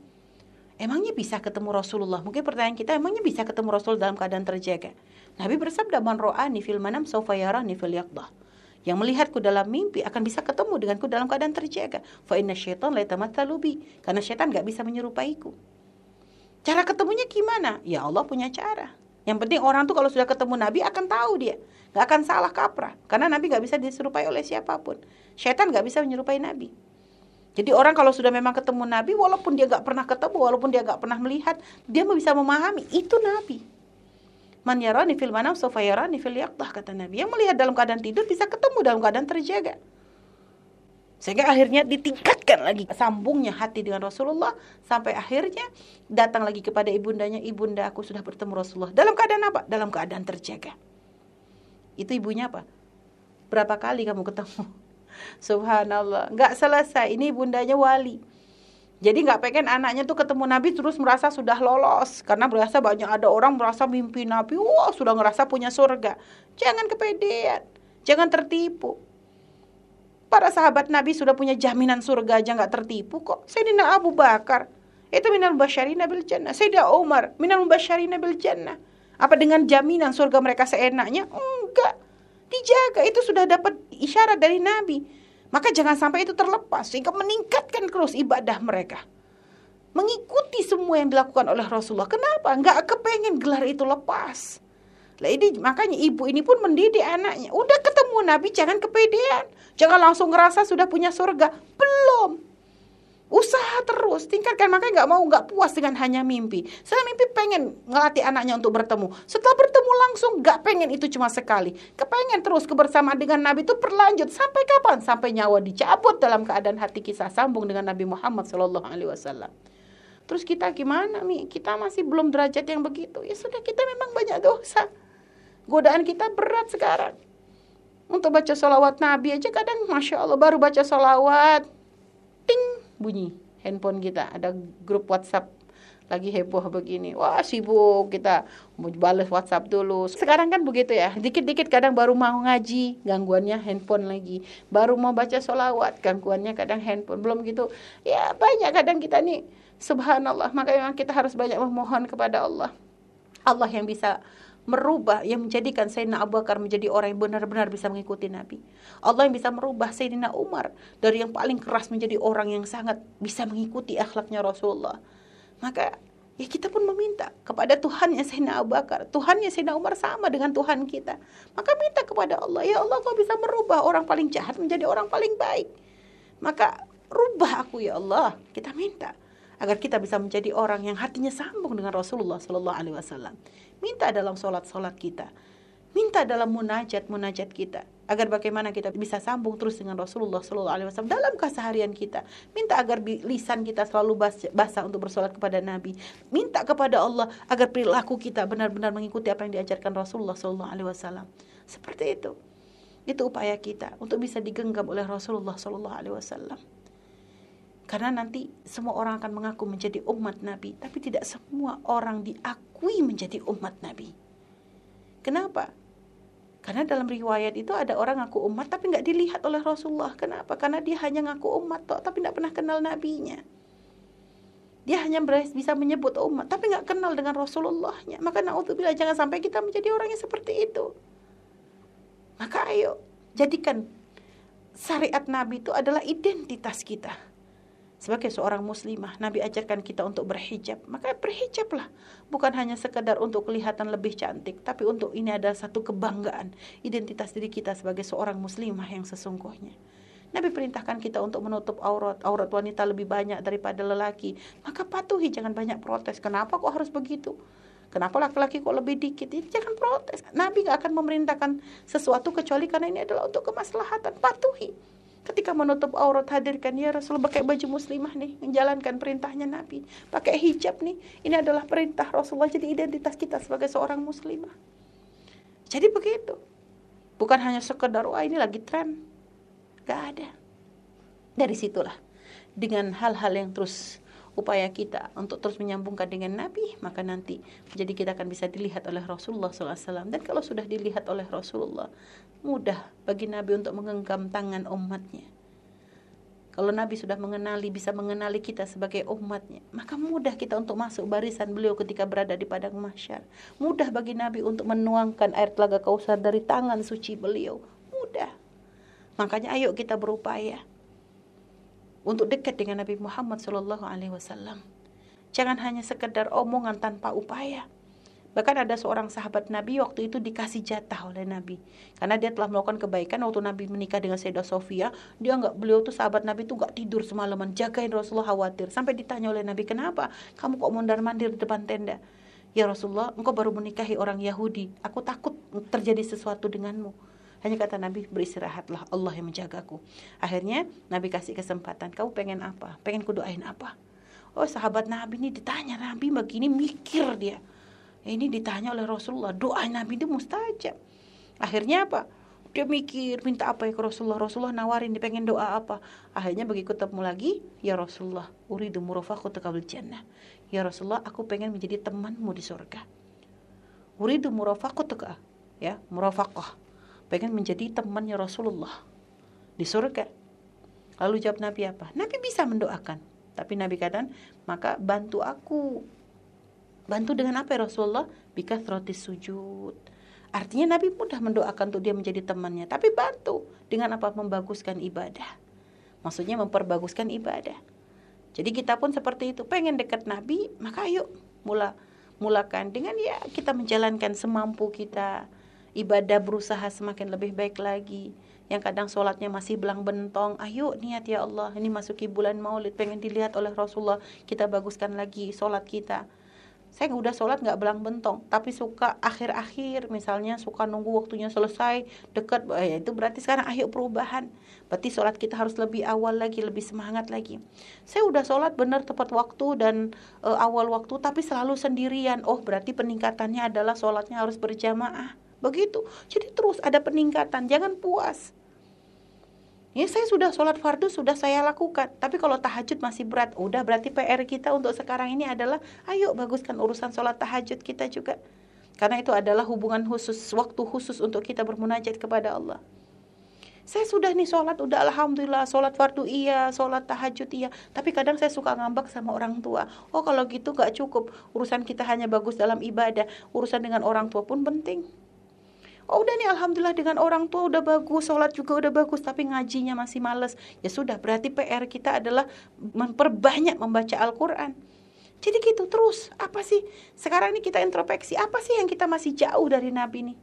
Emangnya bisa ketemu Rasulullah? Mungkin pertanyaan kita, emangnya bisa ketemu Rasul dalam keadaan terjaga? Nabi bersabda, "Man ro'ani fil manam sawfa fil yaqdah." Yang melihatku dalam mimpi akan bisa ketemu denganku dalam keadaan terjaga. Fa inna syaitan la. Karena syaitan gak bisa menyerupaiku. Cara ketemunya gimana? Ya Allah punya cara. Yang penting orang tuh kalau sudah ketemu Nabi akan tahu dia. Gak akan salah kaprah. Karena Nabi gak bisa diserupai oleh siapa pun. Syaitan gak bisa menyerupai Nabi. Jadi orang kalau sudah memang ketemu Nabi, walaupun dia gak pernah ketemu, walaupun dia gak pernah melihat, dia bisa memahami, itu Nabi. Man yarani fil manam sofa yarani fil yaqdah, kata Nabi. Yang melihat dalam keadaan tidur bisa ketemu dalam keadaan terjaga. Sehingga akhirnya ditingkatkan lagi sambungnya hati dengan Rasulullah sampai akhirnya datang lagi kepada ibundanya, ibunda aku sudah bertemu Rasulullah. Dalam keadaan apa? Dalam keadaan terjaga. Itu ibunya apa? Berapa kali kamu ketemu? *laughs* Subhanallah, nggak selesai. Ini ibundanya wali. Jadi nggak pengen anaknya tuh ketemu Nabi terus merasa sudah lolos karena berasa banyak ada orang merasa mimpi Nabi, wah sudah ngerasa punya surga. Jangan kepedean, jangan tertipu. Para sahabat Nabi sudah punya jaminan surga aja nggak tertipu kok. Sayyidina Abu Bakar itu minal mubasyarina bil jannah. Sayyidina Umar minal mubasyarina bil jannah. Apa dengan jaminan surga mereka seenaknya? Enggak. Dijaga itu sudah dapat isyarat dari Nabi. Maka jangan sampai itu terlepas sehingga meningkatkan terus ibadah mereka. Mengikuti semua yang dilakukan oleh Rasulullah. Kenapa? Enggak kepengen gelar itu lepas. Lah ini makanya ibu ini pun mendidik anaknya. Udah ketemu Nabi jangan kepedean. Jangan langsung ngerasa sudah punya surga. Belum. Usaha terus, tingkatkan makanya nggak mau nggak puas dengan hanya mimpi. Saya mimpi pengen ngelatih anaknya untuk bertemu. Setelah bertemu langsung nggak pengen itu cuma sekali. Kepengen terus kebersamaan dengan Nabi itu berlanjut sampai kapan? Sampai nyawa dicabut dalam keadaan hati kisah sambung dengan Nabi Muhammad Shallallahu Alaihi Wasallam. Terus kita gimana nih? Kita masih belum derajat yang begitu. Ya sudah kita memang banyak dosa. Godaan kita berat sekarang. Untuk baca sholawat Nabi aja kadang Masya Allah baru baca sholawat. Ting bunyi handphone kita. Ada grup WhatsApp lagi heboh begini. Wah sibuk kita mau balas WhatsApp dulu. Sekarang kan begitu ya. Dikit-dikit kadang baru mau ngaji, gangguannya handphone lagi. Baru mau baca sholawat, gangguannya kadang handphone. Belum gitu. Ya banyak kadang kita nih. Subhanallah. Makanya kita harus banyak memohon kepada Allah. Allah yang bisa merubah yang menjadikan Sayyidina Abu Bakar menjadi orang yang benar-benar bisa mengikuti Nabi. Allah yang bisa merubah Sayyidina Umar dari yang paling keras menjadi orang yang sangat bisa mengikuti akhlaknya Rasulullah. Maka ya kita pun meminta kepada Tuhan yang Sayyidina Abu Bakar. Tuhan yang Sayyidina Umar sama dengan Tuhan kita. Maka minta kepada Allah, ya Allah kau bisa merubah orang paling jahat menjadi orang paling baik. Maka rubah aku ya Allah. Kita minta agar kita bisa menjadi orang yang hatinya sambung dengan Rasulullah Sallallahu Alaihi Wasallam. Minta dalam sholat-sholat kita. Minta dalam munajat-munajat kita. Agar bagaimana kita bisa sambung terus dengan Rasulullah SAW dalam keseharian kita. Minta agar lisan kita selalu basah untuk bersolat kepada Nabi. Minta kepada Allah agar perilaku kita benar-benar mengikuti apa yang diajarkan Rasulullah SAW. Seperti itu. Itu upaya kita untuk bisa digenggam oleh Rasulullah SAW. Karena nanti semua orang akan mengaku menjadi umat Nabi, tapi tidak semua orang diakui menjadi umat Nabi. Kenapa? Karena dalam riwayat itu ada orang ngaku umat tapi nggak dilihat oleh Rasulullah. Kenapa? Karena dia hanya ngaku umat toh, tapi nggak pernah kenal nabinya. Dia hanya bisa menyebut umat tapi nggak kenal dengan Rasulullahnya. Maka naudzubillah jangan sampai kita menjadi orang yang seperti itu. Maka ayo jadikan syariat Nabi itu adalah identitas kita sebagai seorang muslimah, Nabi ajarkan kita untuk berhijab. Maka berhijablah. Bukan hanya sekedar untuk kelihatan lebih cantik, tapi untuk ini adalah satu kebanggaan identitas diri kita sebagai seorang muslimah yang sesungguhnya. Nabi perintahkan kita untuk menutup aurat, aurat wanita lebih banyak daripada lelaki. Maka patuhi, jangan banyak protes. Kenapa kok harus begitu? Kenapa laki-laki kok lebih dikit? Ini jangan protes. Nabi gak akan memerintahkan sesuatu kecuali karena ini adalah untuk kemaslahatan. Patuhi. Ketika menutup aurat hadirkan ya Rasul pakai baju muslimah nih menjalankan perintahnya Nabi. Pakai hijab nih. Ini adalah perintah Rasulullah jadi identitas kita sebagai seorang muslimah. Jadi begitu. Bukan hanya sekedar wah ini lagi tren. Gak ada. Dari situlah dengan hal-hal yang terus upaya kita untuk terus menyambungkan dengan Nabi, maka nanti jadi kita akan bisa dilihat oleh Rasulullah SAW. Dan kalau sudah dilihat oleh Rasulullah, mudah bagi Nabi untuk menggenggam tangan umatnya. Kalau Nabi sudah mengenali, bisa mengenali kita sebagai umatnya, maka mudah kita untuk masuk barisan beliau ketika berada di padang mahsyar. Mudah bagi Nabi untuk menuangkan air telaga kausar dari tangan suci beliau. Mudah. Makanya ayo kita berupaya untuk dekat dengan Nabi Muhammad Shallallahu Alaihi Wasallam. Jangan hanya sekedar omongan tanpa upaya. Bahkan ada seorang sahabat Nabi waktu itu dikasih jatah oleh Nabi karena dia telah melakukan kebaikan waktu Nabi menikah dengan Sayyidah Sofia. Dia nggak beliau tuh sahabat Nabi tuh nggak tidur semalaman jagain Rasulullah khawatir sampai ditanya oleh Nabi kenapa kamu kok mondar mandir di depan tenda? Ya Rasulullah, engkau baru menikahi orang Yahudi. Aku takut terjadi sesuatu denganmu. Hanya kata Nabi, beristirahatlah, Allah yang menjagaku. Akhirnya Nabi kasih kesempatan, kau pengen apa? Pengen kudoain apa? Oh sahabat Nabi ini ditanya, Nabi begini mikir dia. Ini ditanya oleh Rasulullah, doa Nabi itu mustajab. Akhirnya apa? Dia mikir minta apa ya ke Rasulullah Rasulullah nawarin dia pengen doa apa Akhirnya begitu ketemu lagi Ya Rasulullah uridu murafaqatu qabil jannah Ya Rasulullah aku pengen menjadi temanmu di surga Uridu murafaqatu ya murafaqah Pengen menjadi temannya Rasulullah Di surga Lalu jawab Nabi apa? Nabi bisa mendoakan Tapi Nabi katakan Maka bantu aku Bantu dengan apa ya Rasulullah? roti sujud Artinya Nabi mudah mendoakan untuk dia menjadi temannya, tapi bantu dengan apa? Membaguskan ibadah. Maksudnya memperbaguskan ibadah. Jadi kita pun seperti itu, pengen dekat Nabi, maka yuk mula mulakan dengan ya kita menjalankan semampu kita. Ibadah berusaha semakin lebih baik lagi. Yang kadang sholatnya masih belang bentong, ayo niat ya Allah, ini masuki bulan maulid, pengen dilihat oleh Rasulullah, kita baguskan lagi sholat kita. Saya udah sholat nggak belang bentong tapi suka akhir-akhir. Misalnya suka nunggu waktunya selesai dekat eh, itu berarti sekarang ayo perubahan. Berarti sholat kita harus lebih awal lagi lebih semangat lagi. Saya udah sholat benar tepat waktu dan e, awal waktu tapi selalu sendirian. Oh berarti peningkatannya adalah sholatnya harus berjamaah begitu. Jadi terus ada peningkatan. Jangan puas. Ya saya sudah sholat fardu sudah saya lakukan. Tapi kalau tahajud masih berat Udah berarti PR kita untuk sekarang ini adalah Ayo baguskan urusan sholat tahajud kita juga. Karena itu adalah hubungan khusus Waktu khusus untuk kita bermunajat kepada Allah. Saya sudah nih sholat, udah alhamdulillah sholat fardu iya, sholat tahajud iya. Tapi kadang saya suka ngambek sama orang tua. Oh kalau gitu gak cukup, urusan kita hanya bagus dalam ibadah, urusan dengan orang tua pun penting. Oh udah nih alhamdulillah dengan orang tua udah bagus, sholat juga udah bagus, tapi ngajinya masih males. Ya sudah, berarti PR kita adalah memperbanyak membaca Al-Quran. Jadi gitu terus, apa sih? Sekarang ini kita introspeksi, apa sih yang kita masih jauh dari Nabi nih?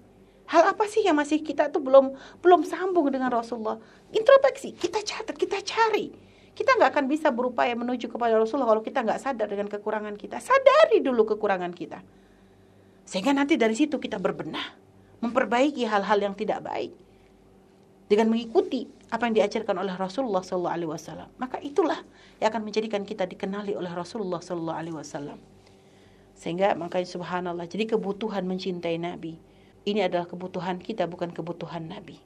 Hal apa sih yang masih kita tuh belum belum sambung dengan Rasulullah? Introspeksi, kita catat, kita cari. Kita nggak akan bisa berupaya menuju kepada Rasulullah kalau kita nggak sadar dengan kekurangan kita. Sadari dulu kekurangan kita. Sehingga nanti dari situ kita berbenah memperbaiki hal-hal yang tidak baik dengan mengikuti apa yang diajarkan oleh Rasulullah Sallallahu Alaihi Wasallam maka itulah yang akan menjadikan kita dikenali oleh Rasulullah Sallallahu Alaihi Wasallam. Sehingga makanya subhanallah jadi kebutuhan mencintai Nabi ini adalah kebutuhan kita bukan kebutuhan Nabi.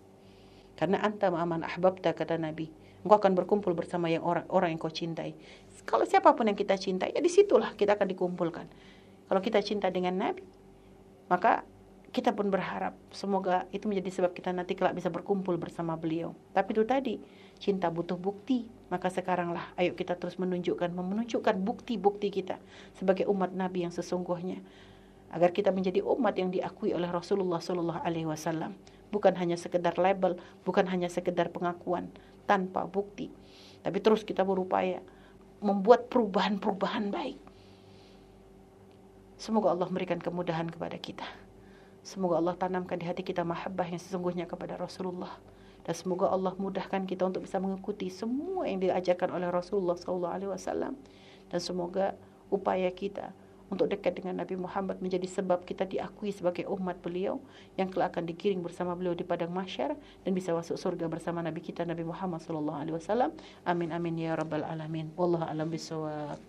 Karena anta aman ahbabta kata Nabi engkau akan berkumpul bersama yang orang orang yang kau cintai. Kalau siapa pun yang kita cintai ya di situlah kita akan dikumpulkan. Kalau kita cinta dengan Nabi maka kita pun berharap semoga itu menjadi sebab kita nanti kelak bisa berkumpul bersama beliau. Tapi itu tadi, cinta butuh bukti. Maka sekaranglah ayo kita terus menunjukkan, menunjukkan bukti-bukti kita sebagai umat Nabi yang sesungguhnya. Agar kita menjadi umat yang diakui oleh Rasulullah Sallallahu Alaihi Wasallam. Bukan hanya sekedar label, bukan hanya sekedar pengakuan tanpa bukti. Tapi terus kita berupaya membuat perubahan-perubahan baik. Semoga Allah memberikan kemudahan kepada kita. Semoga Allah tanamkan di hati kita mahabbah yang sesungguhnya kepada Rasulullah. Dan semoga Allah mudahkan kita untuk bisa mengikuti semua yang diajarkan oleh Rasulullah SAW. Dan semoga upaya kita untuk dekat dengan Nabi Muhammad menjadi sebab kita diakui sebagai umat beliau yang kelak akan dikiring bersama beliau di padang mahsyar dan bisa masuk surga bersama Nabi kita Nabi Muhammad sallallahu alaihi wasallam. Amin amin ya rabbal alamin. Wallahu alam bisawab.